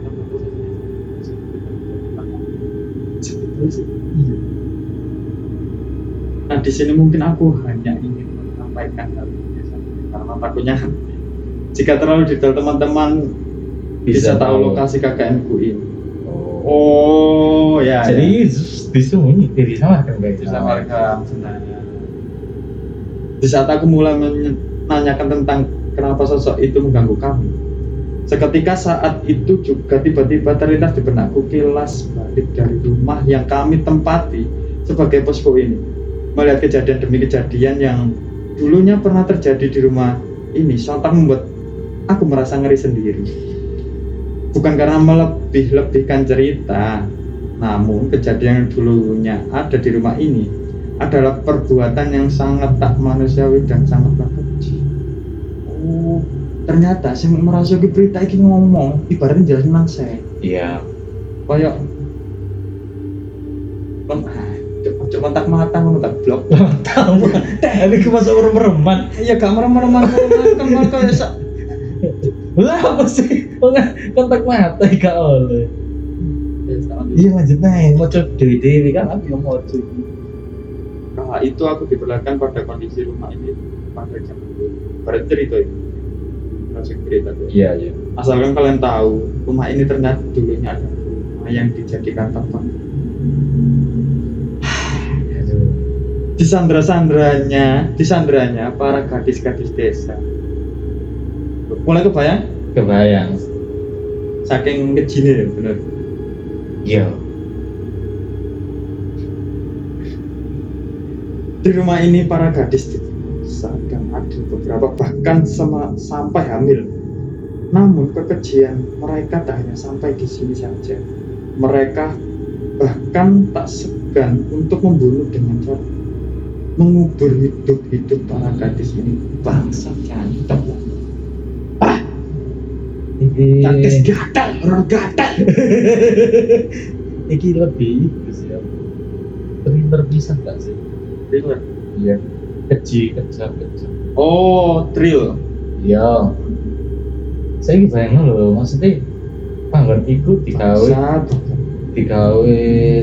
Nah di sini mungkin aku hanya ingin menyampaikan hal ini saja. karena takutnya jika terlalu detail teman-teman bisa, tahu lokasi KKN-ku ini. Oh ya. jadi disembunyi disamarkan guys bisa merekam sebenarnya. Di saat aku mulai menanyakan tentang kenapa sosok itu mengganggu kami, seketika saat itu juga tiba-tiba terlintas di benakku kilas balik dari rumah yang kami tempati sebagai posko ini. Melihat kejadian demi kejadian yang dulunya pernah terjadi di rumah ini, sontak membuat aku merasa ngeri sendiri. Bukan karena melebih-lebihkan cerita, namun kejadian yang dulunya ada di rumah ini adalah perbuatan yang sangat tak manusiawi dan sangat keji. Oh, ternyata sing merasuki berita iki ngomong ibaratnya jelas nang saya. iya Kayak cuma tak mata ngono tak blok. tahu ini ke masa merem-mereman Iya gak merem-mereman kan kayak sak lah apa sih kontak mata gak oleh. Iya lanjut naik. Mau coba dewi dewi kan aku yang mau coba Nah, itu aku diperlakukan pada kondisi rumah ini pada jam pada cerita itu. Masuk berita tuh. iya iya. Asalkan kalian tahu, rumah ini ternyata dulunya ada rumah yang dijadikan tempat disandra-sandranya, disandranya para gadis-gadis desa. Mulai kebayang? kebayang Saking kecilnya ya, bener. iya Di rumah ini para gadis sedang ada beberapa bahkan sama, sampai hamil. Namun kekejian mereka tak hanya sampai di sini saja. Mereka bahkan tak segan untuk membunuh dengan cara mengubur hidup-hidup para gadis ini. Bangsa cantep. Ini Gadis gatal, orang gatal. ini lebih itu sih ya. Thriller bisa nggak sih? Iya. Keji kejam kejam Oh, thrill. iya. Saya bayangin loh maksudnya panggon iku digawe Bangsat. digawe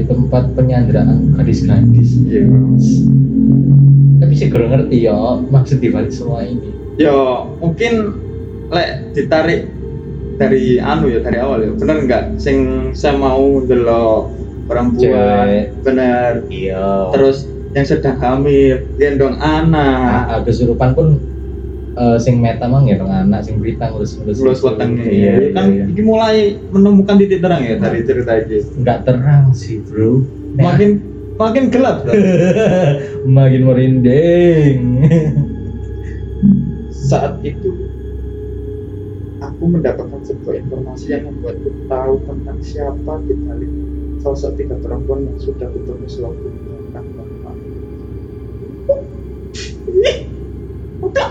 tempat penyanderaan gadis-gadis. Iya. tapi sih kurang ngerti ya maksud dibalik semua ini. Ya, mungkin lek ditarik dari anu ya dari awal ya. Bener nggak? Sing saya mau delok perempuan, Cewek. bener. iya Terus yang sedang hamil, gendong anak, nah, kesurupan pun eh, sing meta mang ya dong anak sing berita ngurus ngurus terus wetenge. iya, Ya kan iya. ini mulai menemukan titik terang ya dari cerita ini. nggak terang sih bro Makin makin gelap. Bro. makin merinding Saat itu aku mendapatkan sebuah informasi yang membuatku tahu tentang siapa di balik sosok tiga perempuan yang sudah ketemu sewaktu meninggalkan bapak. Udah.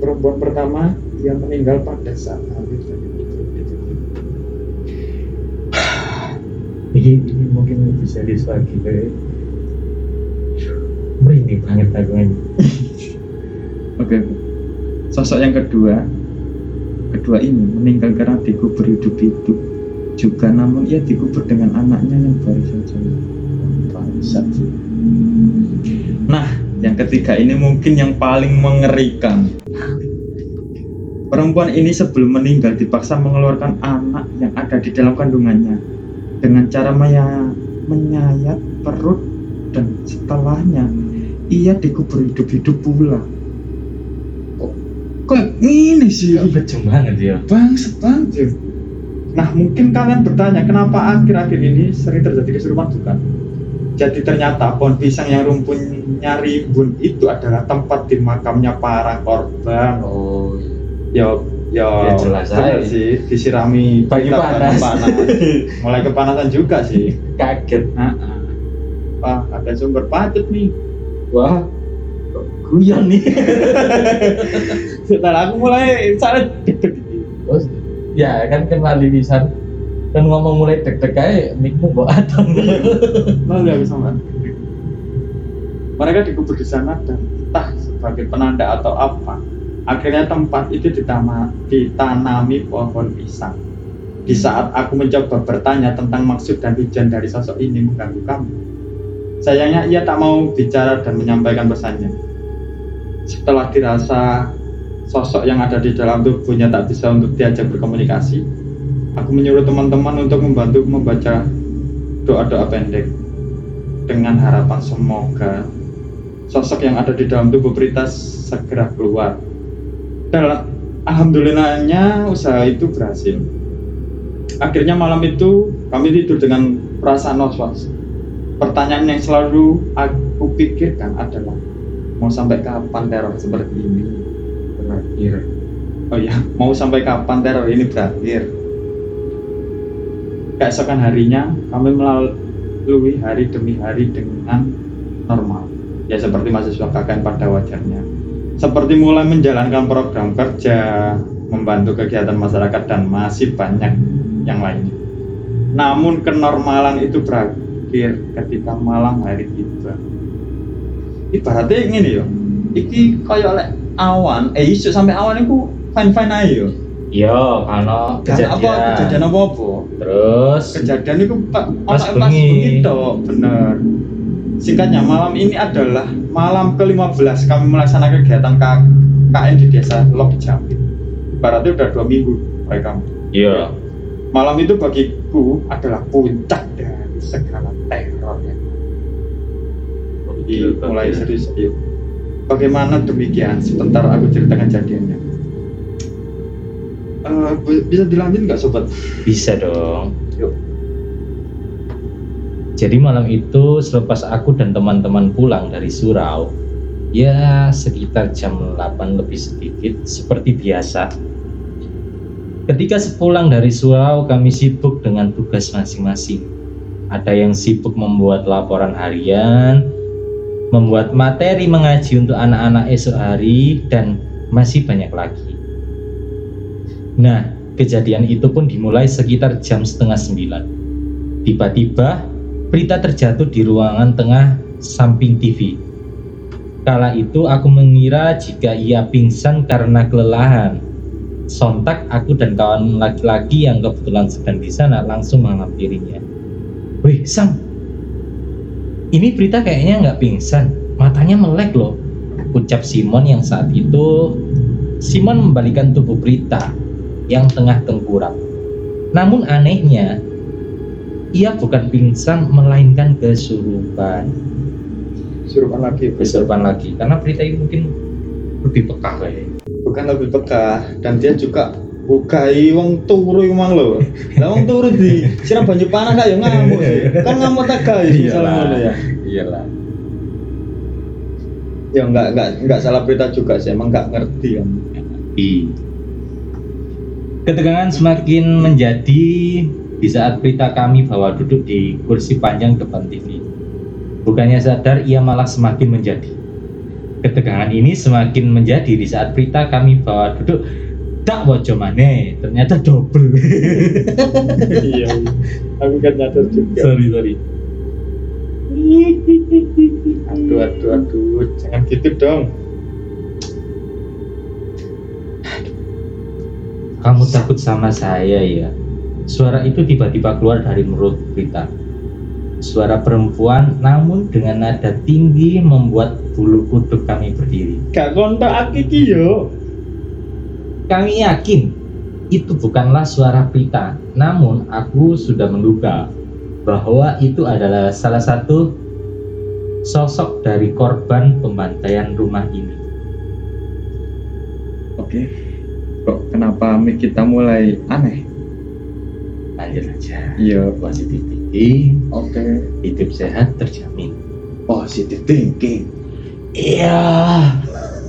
Perempuan pertama yang meninggal pada saat hamil dan itu. ini, ini mungkin bisa lagi kayak merinding banget aku ini Oke. Sosok yang kedua, kedua ini meninggal karena dikubur hidup-hidup juga, namun ia dikubur dengan anaknya yang baru saja. Nah, yang ketiga ini mungkin yang paling mengerikan. Perempuan ini sebelum meninggal dipaksa mengeluarkan anak yang ada di dalam kandungannya dengan cara maya- menyayat perut dan setelahnya ia dikubur hidup-hidup pula. Kok, ini sih? Ya, kejam banget ya. Bangset banget. Nah, mungkin kalian bertanya kenapa akhir-akhir ini sering terjadi kesurupan? Jadi ternyata pohon pisang yang rumputnya rimbun itu adalah tempat dimakamnya para korban. Oh, yo, Ya, jelas aja. sih, disirami Banyu kita panas. Mulai kepanasan juga sih. kaget. Nah, Wah, ada sumber pacet nih. Wah, guyon nih. Setelah aku mulai sana deg-deg. Oh, ya kan kan wali pisan. Kan ngomong mulai deg-deg aja, mikmu mbok atong. Lalu ya bisa Mbak. Mereka dikubur di sana dan entah sebagai penanda atau apa. Akhirnya tempat itu ditama, ditanami pohon pisang. Di saat aku mencoba bertanya tentang maksud dan tujuan dari sosok ini mengganggu kamu. Sayangnya ia tak mau bicara dan menyampaikan pesannya. Setelah dirasa sosok yang ada di dalam tubuhnya tak bisa untuk diajak berkomunikasi, aku menyuruh teman-teman untuk membantu membaca doa-doa pendek dengan harapan semoga sosok yang ada di dalam tubuh Prita segera keluar. Dan alhamdulillahnya usaha itu berhasil. Akhirnya malam itu kami tidur dengan perasaan was-was. Pertanyaan yang selalu aku pikirkan adalah mau sampai kapan teror seperti ini berakhir? Oh iya, mau sampai kapan teror ini berakhir? Keesokan harinya kami melalui hari demi hari dengan normal. Ya seperti mahasiswa KKN pada wajarnya. Seperti mulai menjalankan program kerja, membantu kegiatan masyarakat dan masih banyak yang lainnya. Namun kenormalan itu berakhir ketika malam hari tiba. Ibaratnya ini yo, iki oleh awan, eh isu sampai awan itu fine fine aja yo. Iya, karena Dan apa? kejadian. Apa apa? Terus? Kejadian itu pak Pas bengi. begitu bener. Singkatnya malam ini adalah malam ke-15 kami melaksanakan kegiatan K KN di desa Lok Jambi. Ibaratnya udah dua minggu mereka iya. malam itu bagiku adalah puncak dari segala teror ya. Mulai serius yuk bagaimana demikian sebentar aku ceritakan kejadiannya Eh, bi- bisa dilanjut nggak sobat Bisa dong. Yuk. Jadi malam itu selepas aku dan teman-teman pulang dari surau, ya sekitar jam 8 lebih sedikit seperti biasa. Ketika sepulang dari surau kami sibuk dengan tugas masing-masing. Ada yang sibuk membuat laporan harian, membuat materi mengaji untuk anak-anak esok hari, dan masih banyak lagi. Nah, kejadian itu pun dimulai sekitar jam setengah sembilan. Tiba-tiba, Prita terjatuh di ruangan tengah samping TV. Kala itu aku mengira jika ia pingsan karena kelelahan. Sontak aku dan kawan laki-laki yang kebetulan sedang di sana langsung menghampirinya. Wih, Sam. Ini Prita kayaknya nggak pingsan. Matanya melek loh. Ucap Simon yang saat itu Simon membalikan tubuh Prita yang tengah tengkurap. Namun anehnya, ia bukan pingsan melainkan kesurupan. suruhan lagi Kesurupan lagi karena Prita ini mungkin lebih peka kayaknya. bukan lebih peka dan dia juga bukai wong turu emang lo lah wong turu di siram banyu panas kayak ngamuk sih kan ngamuk tak guys misalnya ngono ya Iyalah. ya nggak nggak nggak salah berita juga sih emang nggak ngerti kan Iya. Ketegangan semakin menjadi di saat Prita kami bawa duduk di kursi panjang depan TV. Bukannya sadar, ia malah semakin menjadi. Ketegangan ini semakin menjadi di saat Prita kami bawa duduk tak wojo maneh, ternyata double. iya aku kan nyadar juga sorry sorry. aduh aduh aduh jangan gitu dong Kamu takut sama saya ya? Suara itu tiba-tiba keluar dari mulut Prita. Suara perempuan namun dengan nada tinggi membuat bulu kuduk kami berdiri. gak kontak aku yo Kami yakin itu bukanlah suara Prita, namun aku sudah menduga bahwa itu adalah salah satu sosok dari korban pembantaian rumah ini. Oke. Kok kenapa mic kita mulai aneh? Lanjut aja. Iya. Positif thinking, Oke. hidup sehat terjamin. Positive thinking. Iya.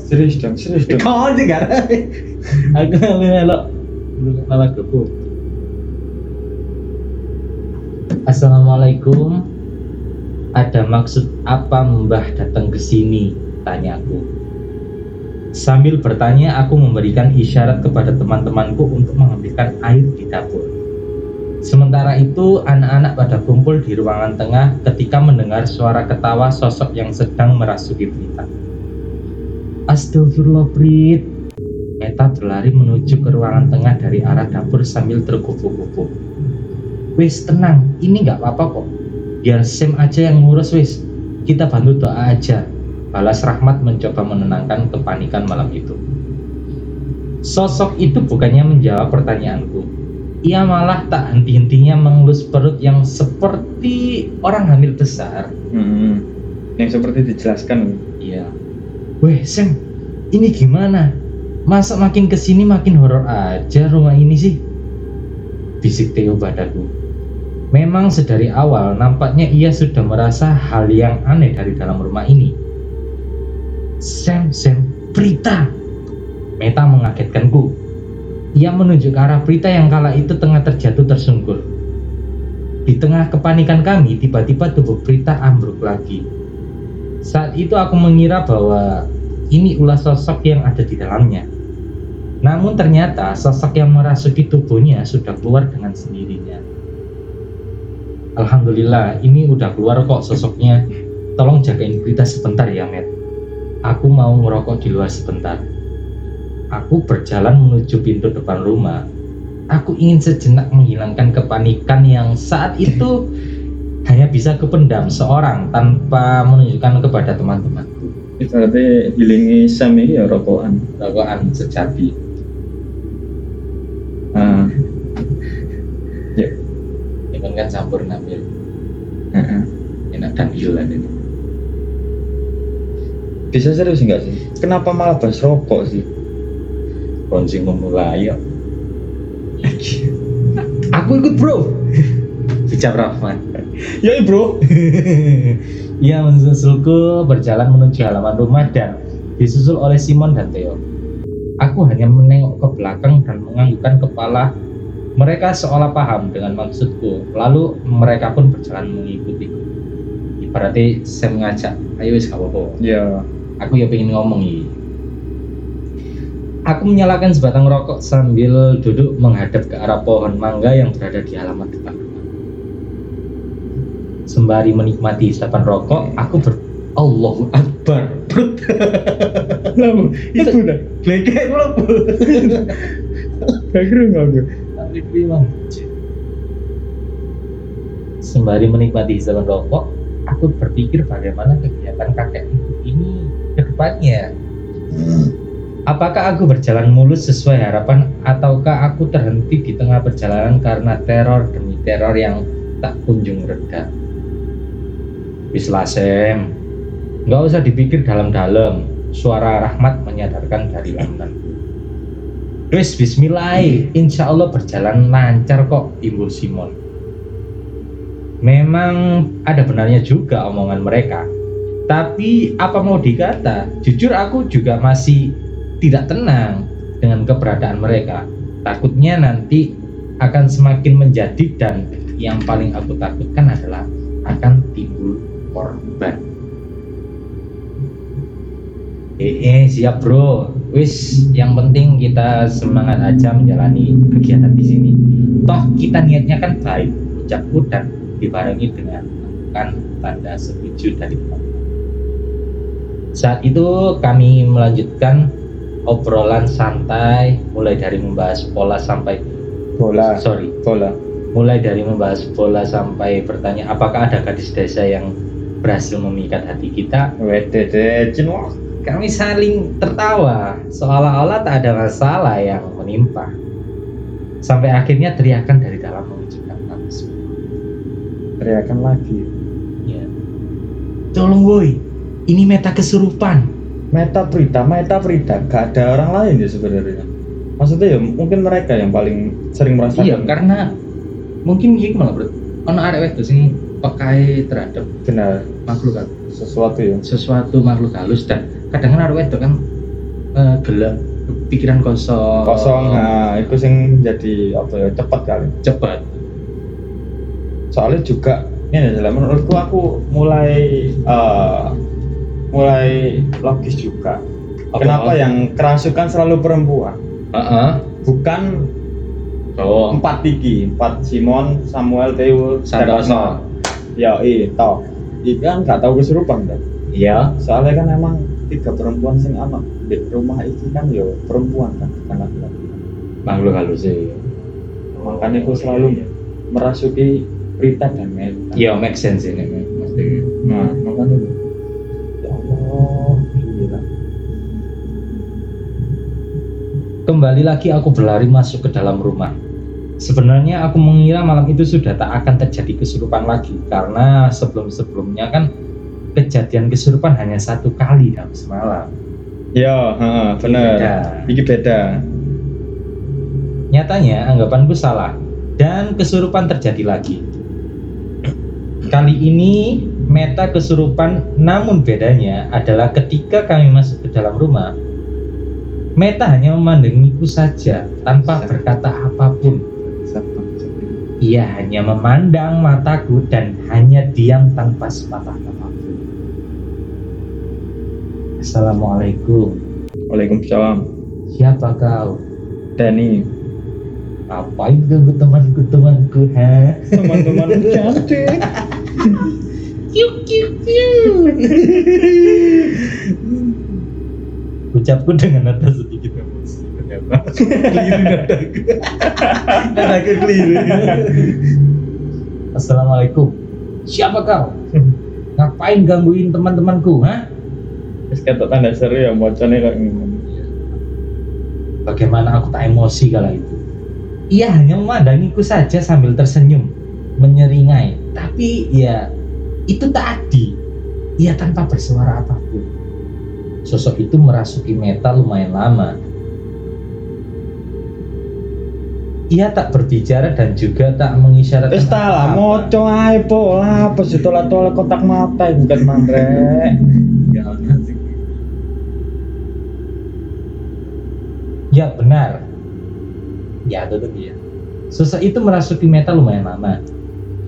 Serius dong, serius dong. Kau juga. Aku melok. Malah gebu. Assalamualaikum. Ada maksud apa Mbah datang ke sini? Tanyaku. Sambil bertanya, aku memberikan isyarat kepada teman-temanku untuk mengambilkan air di dapur. Sementara itu, anak-anak pada kumpul di ruangan tengah ketika mendengar suara ketawa sosok yang sedang merasuki berita. Astagfirullah, Prit. Meta berlari menuju ke ruangan tengah dari arah dapur sambil terkupu-kupu. Wis, tenang. Ini nggak apa-apa kok. Biar Sam aja yang ngurus, wis. Kita bantu doa aja. Balas Rahmat mencoba menenangkan kepanikan malam itu. Sosok itu bukannya menjawab pertanyaanku. Ia malah tak henti-hentinya mengelus perut yang seperti orang hamil besar. Hmm. Yang seperti dijelaskan. Iya. Weh, Sam, ini gimana? Masa makin ke sini makin horor aja rumah ini sih? Bisik Theo padaku. Memang sedari awal nampaknya ia sudah merasa hal yang aneh dari dalam rumah ini. Sam, Sam, Prita. Meta mengagetkanku. Ia menunjuk arah Prita yang kala itu tengah terjatuh tersungkur. Di tengah kepanikan kami, tiba-tiba tubuh Prita ambruk lagi. Saat itu aku mengira bahwa ini ulah sosok yang ada di dalamnya. Namun ternyata sosok yang merasuki tubuhnya sudah keluar dengan sendirinya. Alhamdulillah, ini udah keluar kok sosoknya. Tolong jagain Prita sebentar ya, Matt. Aku mau ngerokok di luar sebentar. Aku berjalan menuju pintu depan rumah. Aku ingin sejenak menghilangkan kepanikan yang saat itu hanya bisa kependam seorang tanpa menunjukkan kepada teman-temanku. Itu berarti healingi Sam ini ya rokokan. Rokokan sejati. Ah. Ya. Ini kan campur ngambil Heeh. enak dan hilang ini. Bisa serius enggak sih? Kenapa malah bahas rokok sih? Bronzing memulai ya. Aku ikut bro. Bijak Rahman. Ya bro. Ia mensusulku berjalan menuju halaman rumah dan disusul oleh Simon dan Theo. Aku hanya menengok ke belakang dan menganggukkan kepala. Mereka seolah paham dengan maksudku. Lalu mereka pun berjalan mengikutiku. Ibaratnya saya mengajak, ayo wis gak apa-apa. Ya. Aku ya pengen ngomong ini. Aku menyalakan sebatang rokok sambil duduk menghadap ke arah pohon mangga yang berada di halaman depan rumah. Sembari menikmati isapan rokok, aku ber Allahu Akbar. Brut. Lama. Itu udah. Glekek mlebu. Gak kira Sembari menikmati isapan rokok, aku berpikir bagaimana kegiatan kakek ini ke depannya. Apakah aku berjalan mulus sesuai harapan ataukah aku terhenti di tengah perjalanan karena teror demi teror yang tak kunjung reda? Wis lah, Sem. Nggak usah dipikir dalam-dalam. Suara rahmat menyadarkan dari lamunanku. Wis bismillah, insya Allah berjalan lancar kok, Ibu Simon. Memang ada benarnya juga omongan mereka. Tapi apa mau dikata, jujur aku juga masih tidak tenang dengan keberadaan mereka. Takutnya nanti akan semakin menjadi dan yang paling aku takutkan adalah akan timbul korban. Eh, eh siap bro. Wis, yang penting kita semangat aja menjalani kegiatan di sini. Toh kita niatnya kan baik, ucapku dan dibarengi dengan kan tanda setuju dari teman. Saat itu kami melanjutkan obrolan santai mulai dari membahas pola sampai Bola. sorry Bola. mulai dari membahas bola sampai bertanya apakah ada gadis desa yang berhasil memikat hati kita Wedede, cino. Kami saling tertawa seolah-olah tak ada masalah yang menimpa. Sampai akhirnya teriakan dari dalam mewujudkan kami semua. teriakan lagi Ya. Tolong woi, ini meta kesurupan. Meta Prita, Meta Prita, gak ada orang lain ya sebenarnya. Maksudnya ya mungkin mereka yang paling sering merasakan. Iya, karena mungkin iki malah bro. Ono arek wedok sing pekai terhadap benar makhluk halus. sesuatu ya. sesuatu makhluk halus dan kadang kan arek wedok kan eh, gelap pikiran kosong Kosong, nah itu sing jadi apa ya cepat kali. cepat Soalnya juga ini adalah menurutku aku mulai eh, mulai logis juga. Apa? Kenapa yang kerasukan selalu perempuan? Heeh. Bukan cowok empat tinggi, empat Simon, Samuel, Theo, Santoso Ya, iya, toh. Iya kan gak tahu kesurupan kan? iya soalnya kan emang tiga perempuan sing anak di rumah itu kan yo perempuan kan bukan laki-laki makhluk halus sih makanya aku selalu merasuki Rita dan Meta iya make sense ini mesti nah makanya itu. ya Allah gila. Kembali lagi aku berlari masuk ke dalam rumah. Sebenarnya aku mengira malam itu sudah tak akan terjadi kesurupan lagi karena sebelum-sebelumnya kan kejadian kesurupan hanya satu kali dalam semalam ya Beda. ini beda Nyatanya anggapanku salah dan kesurupan terjadi lagi. Kali ini meta kesurupan namun bedanya adalah ketika kami masuk ke dalam rumah Meta hanya memandangiku saja tanpa berkata apa pun. Ia hanya memandang mataku dan hanya diam tanpa sepatah kata. Assalamualaikum. Waalaikumsalam Siapa kau? Dani Ngapain ganggu temanku temanku ha? teman-teman cantik Kiu kiu kiu. Ucapku dengan nada sedikit emosi ternyata keliru nadaku. nadaku keliru. Assalamualaikum. Siapa kau? Ngapain gangguin teman-temanku, ha? Terus kata tanda seru ya bocahnya kayak ngomong Bagaimana aku tak emosi kala itu? Ia hanya memandangiku saja sambil tersenyum, menyeringai. Tapi ya itu tak adil. Ia tanpa bersuara apa pun. Sosok itu merasuki meta lumayan lama. Ia tak berbicara dan juga tak mengisyaratkan. Wis lah moco ae po lah apa kotak mata iku kan mandrek. Ya, nanti. Ya benar. Ya tetap ya. Sosok itu merasuki meta lumayan lama.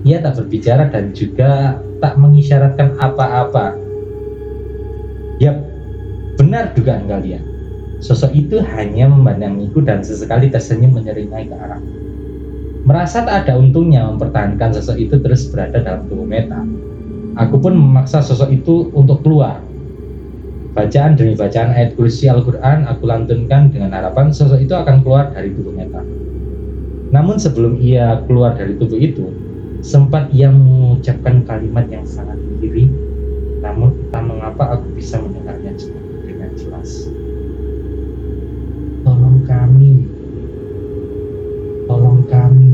Ia tak berbicara dan juga tak mengisyaratkan apa-apa. Yap, benar dugaan kalian. Sosok itu hanya memandangiku dan sesekali tersenyum menyeringai ke arahku. Merasa tak ada untungnya mempertahankan sosok itu terus berada dalam tubuh meta. Aku pun memaksa sosok itu untuk keluar. Bacaan demi bacaan ayat kursi Al-Quran aku lantunkan dengan harapan sosok itu akan keluar dari tubuh meta. Namun sebelum ia keluar dari tubuh itu, sempat ia mengucapkan kalimat yang sangat miring, namun entah mengapa aku bisa mendengarnya dengan jelas. Tolong kami, tolong kami.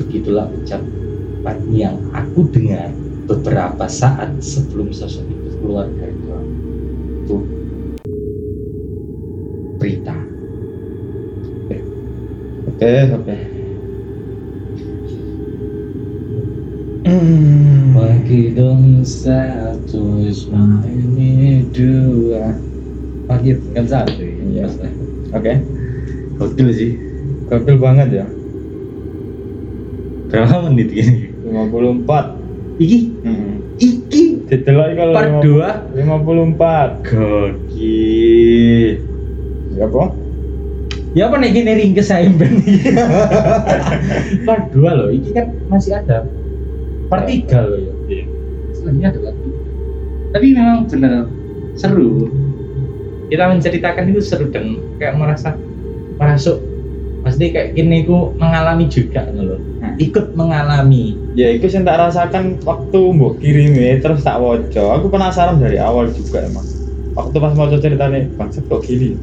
Begitulah ucapan yang aku dengar beberapa saat sebelum sosok itu keluar dari dalam tubuh berita. Oke, oke. Hmm. Pagi dong satu Isma ini dua Pagi kan satu Iya. Oke. Gokil sih Gokil banget ya. Berapa menit ini? 54. Iki Heeh. Iki Didelok iki kalau Part 50 54. Gokil. Ya, Po? Ya apa nih gini ringkes saya ben? Part 2 loh Iki kan masih ada. Part 3 loh ya. Selanjutnya ada lagi. Tapi memang benar seru. Kita menceritakan itu seru dan kayak merasa Merasuk Pasti kayak gini aku mengalami juga loh Hmm. Ikut mengalami Ya, itu yang tak rasakan waktu mbok kirim ya, terus tak woco. Aku penasaran dari awal juga emang. waktu pas mau ceritanya bangsat kok gini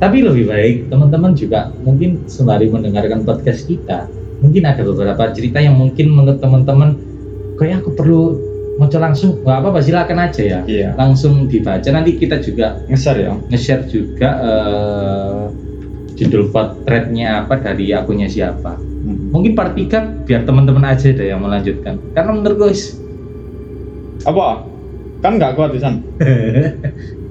Tapi lebih baik teman-teman juga mungkin sembari mendengarkan podcast kita, mungkin ada beberapa cerita yang mungkin menurut teman-teman kayak aku perlu muncul langsung, nggak apa-apa silakan aja ya. iya Langsung dibaca nanti kita juga ngeser ya nge-share juga eh, judul potretnya apa dari akunnya siapa. Hmm. Mungkin part 3 biar teman-teman aja deh yang melanjutkan. Karena menurut gue apa kan nggak kuat di sana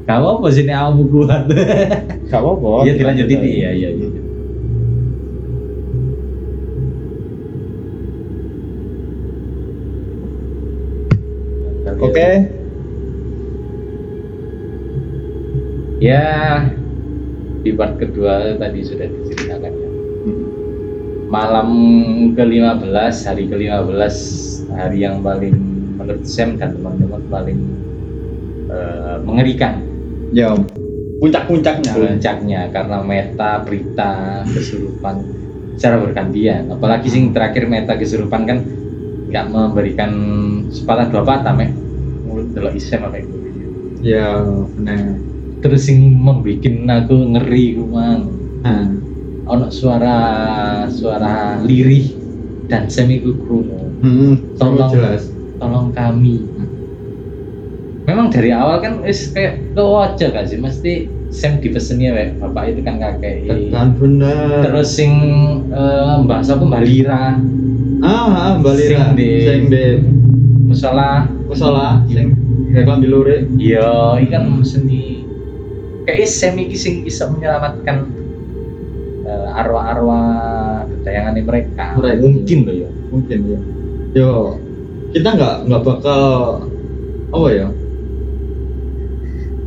kalau apa sih ini aku kuat. nggak apa-apa Iya dilanjutin iya iya iya. oke Ya di part kedua tadi sudah diceritakan ya. Hmm. Malam ke-15, hari ke-15 hari yang paling menurut Sam dan teman-teman paling eh, mengerikan. Ya puncak-puncaknya. Puncaknya karena meta berita kesurupan secara bergantian. Apalagi sing terakhir meta kesurupan kan nggak memberikan sepatah dua patah mek. Mulut delok isem apa itu. Ya benar terus sing membikin aku ngeri kumang nah ono suara suara lirih dan semi krungu hmm, Tolong. jelas. tolong kami. Memang dari awal kan wis kayak kewajar gak sih? Mesti Sam dipesennya wek bapak itu kan kakek. Kan bener. Terus sing eh, mbak siapa mbak Lira. Ah ah, Mbak Lira. Sing di- sing di musola. Musola sing kayak klambi lurik. Iya ini kan seni kayak Sam iki sing bisa menyelamatkan eh, arwah-arwah ketayangan mereka. Mereka. mungkin loh ya mungkin ya. Yo kita nggak nggak bakal apa ya?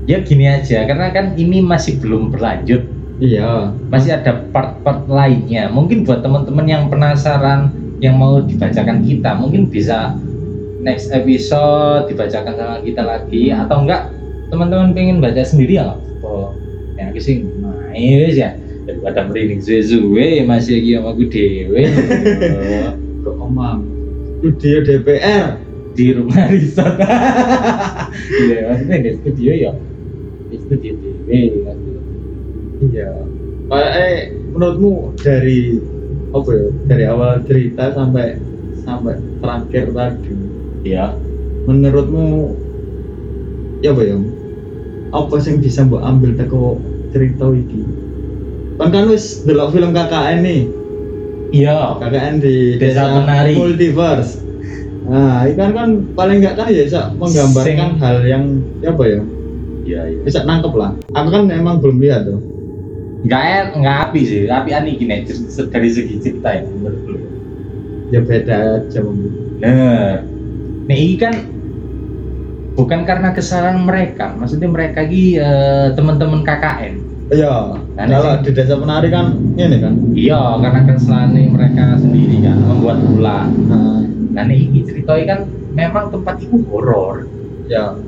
Ya gini aja karena kan ini masih belum berlanjut. Iya. Masih ada part-part lainnya. Mungkin buat teman-teman yang penasaran yang mau dibacakan kita mungkin bisa next episode dibacakan sama kita lagi atau enggak teman-teman pengen baca sendiri ya nggak apa yang aku sih main ya. Daripada merinding suwe-suwe masih lagi sama aku dewe kok omam studio DPR di rumah resort iya maksudnya di studio ya. Di studio dewe iya. Eh, menurutmu dari apa ya dari awal cerita sampai sampai terakhir tadi ya menurutmu ya apa ya apa yang bisa mbok ambil teko cerita iki? Kan kan wis delok film KKN nih. Iya. KKN di Desa desa, Penari. multiverse. Nah itu kan paling nggak kan ya bisa menggambarkan Sing- hal yang ya apa ya? Iya iya. Bisa nangkep lah. Aku kan emang belum lihat tuh. Nggak e- nggak api sih. Api ani gini dari segi cerita ya menurut ya beda aja bener. Nah ini kan bukan karena kesalahan mereka maksudnya mereka ini eh, teman-teman KKN iya. Nah, kalau di desa penari kan ini kan? Iya karena kesalahan mereka sendiri kan membuat ulah nah, nah ini ceritanya kan memang tempat itu horor. Ya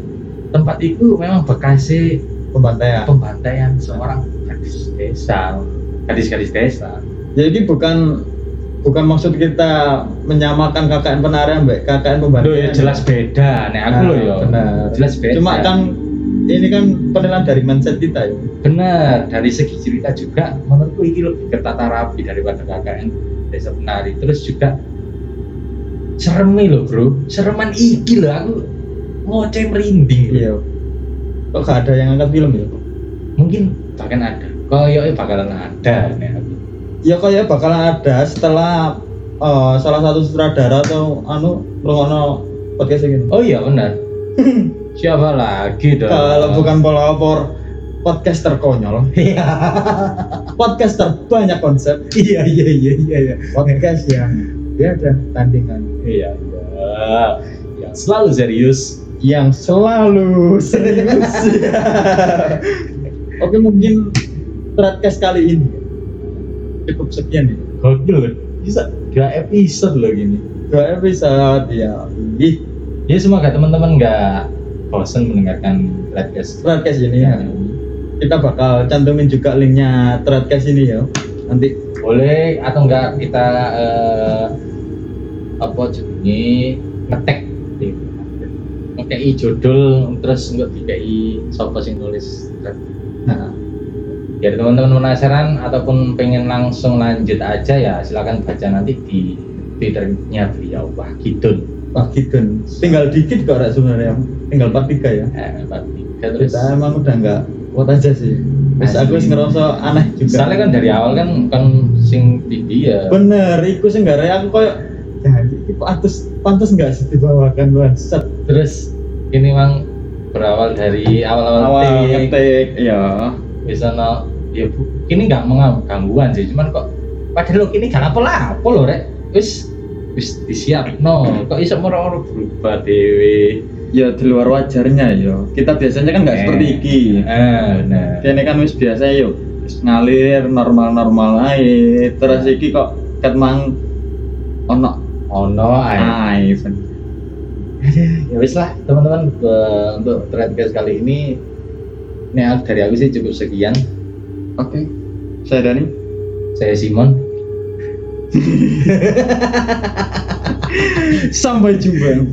tempat itu memang bekasnya pembantaian. pembantaian seorang gadis desa. Gadis-gadis desa. Jadi bukan bukan maksud kita menyamakan KKN penari ambek KKN Loh pembantaian ya jelas beda. Nih aku Nah, loh ya. Benar. Jelas beda. Cuma kan ini kan penilaian dari mindset kita ya. Benar. Dari segi cerita juga menurutku ini lebih ketata rapi daripada KKN desa penari. Terus juga serem nih loh bro. Sereman iki loh aku ngoceh merinding iya. Kok gak ada yang angkat film ya? Mungkin bahkan ada. Koyoknya bakalan ada nih aku ya kayak bakalan ada setelah eh, salah satu sutradara atau anu ngrungokno podcast ini. Oh iya benar. Siapa lagi dong kalau bukan pelopor podcast terkonyol iya. Podcast terbanyak konsep. Iya iya iya iya iya. Podcast yang dia ada tandingan. Iya iya. Yang selalu serius. Yang selalu serius. Oke mungkin podcast kali ini cukup sekian ya. Gokil loh bisa. Dua episode loh gini. Dua episode ya ih ya semoga teman-teman nggak bosan mendengarkan podcast podcast ini ya. Kita bakal cantumin juga linknya threadcast ini ya. Nanti. Boleh atau enggak kita eh, apa jadinya ngetek di ngekei judul terus nggak dikei sopo sing nulis nah biar teman-teman penasaran ataupun pengen langsung lanjut aja ya silakan baca nanti di twitternya beliau wah gitu Wah gitu. Tinggal dikit kok sebenarnya. Tinggal part 3 ya. eh, Pak Tiga terus Kita emang udah nggak kuat aja sih. Terus aku wis ngerasa aneh juga. soalnya kan dari awal kan kan sing tinggi ya Bener, iku sing gara aku koyo ya iki pantes pantes nggak sih dibawakan bangsat. terus ini memang berawal dari awal-awal Awal tik, ngetik ya. Bisa no ya bu, ini nggak mengganggu gangguan sih cuman kok padahal lo ini gak apa-apa loh rek wis wis disiap no kok iso moro-moro berubah dewe Ya di luar wajarnya ya. Kita biasanya kan nggak Eh. seperti iki. eh benar Kene kan wis biasa yuk wis ngalir normal-normal ae. Terus iki kok ket mang ono ono ae ae. ben. ya wis lah teman-teman be- untuk threadcast kali ini ini aku- dari aku sih cukup sekian Oke. Saya Dani. saya Simon Sampai jumpa.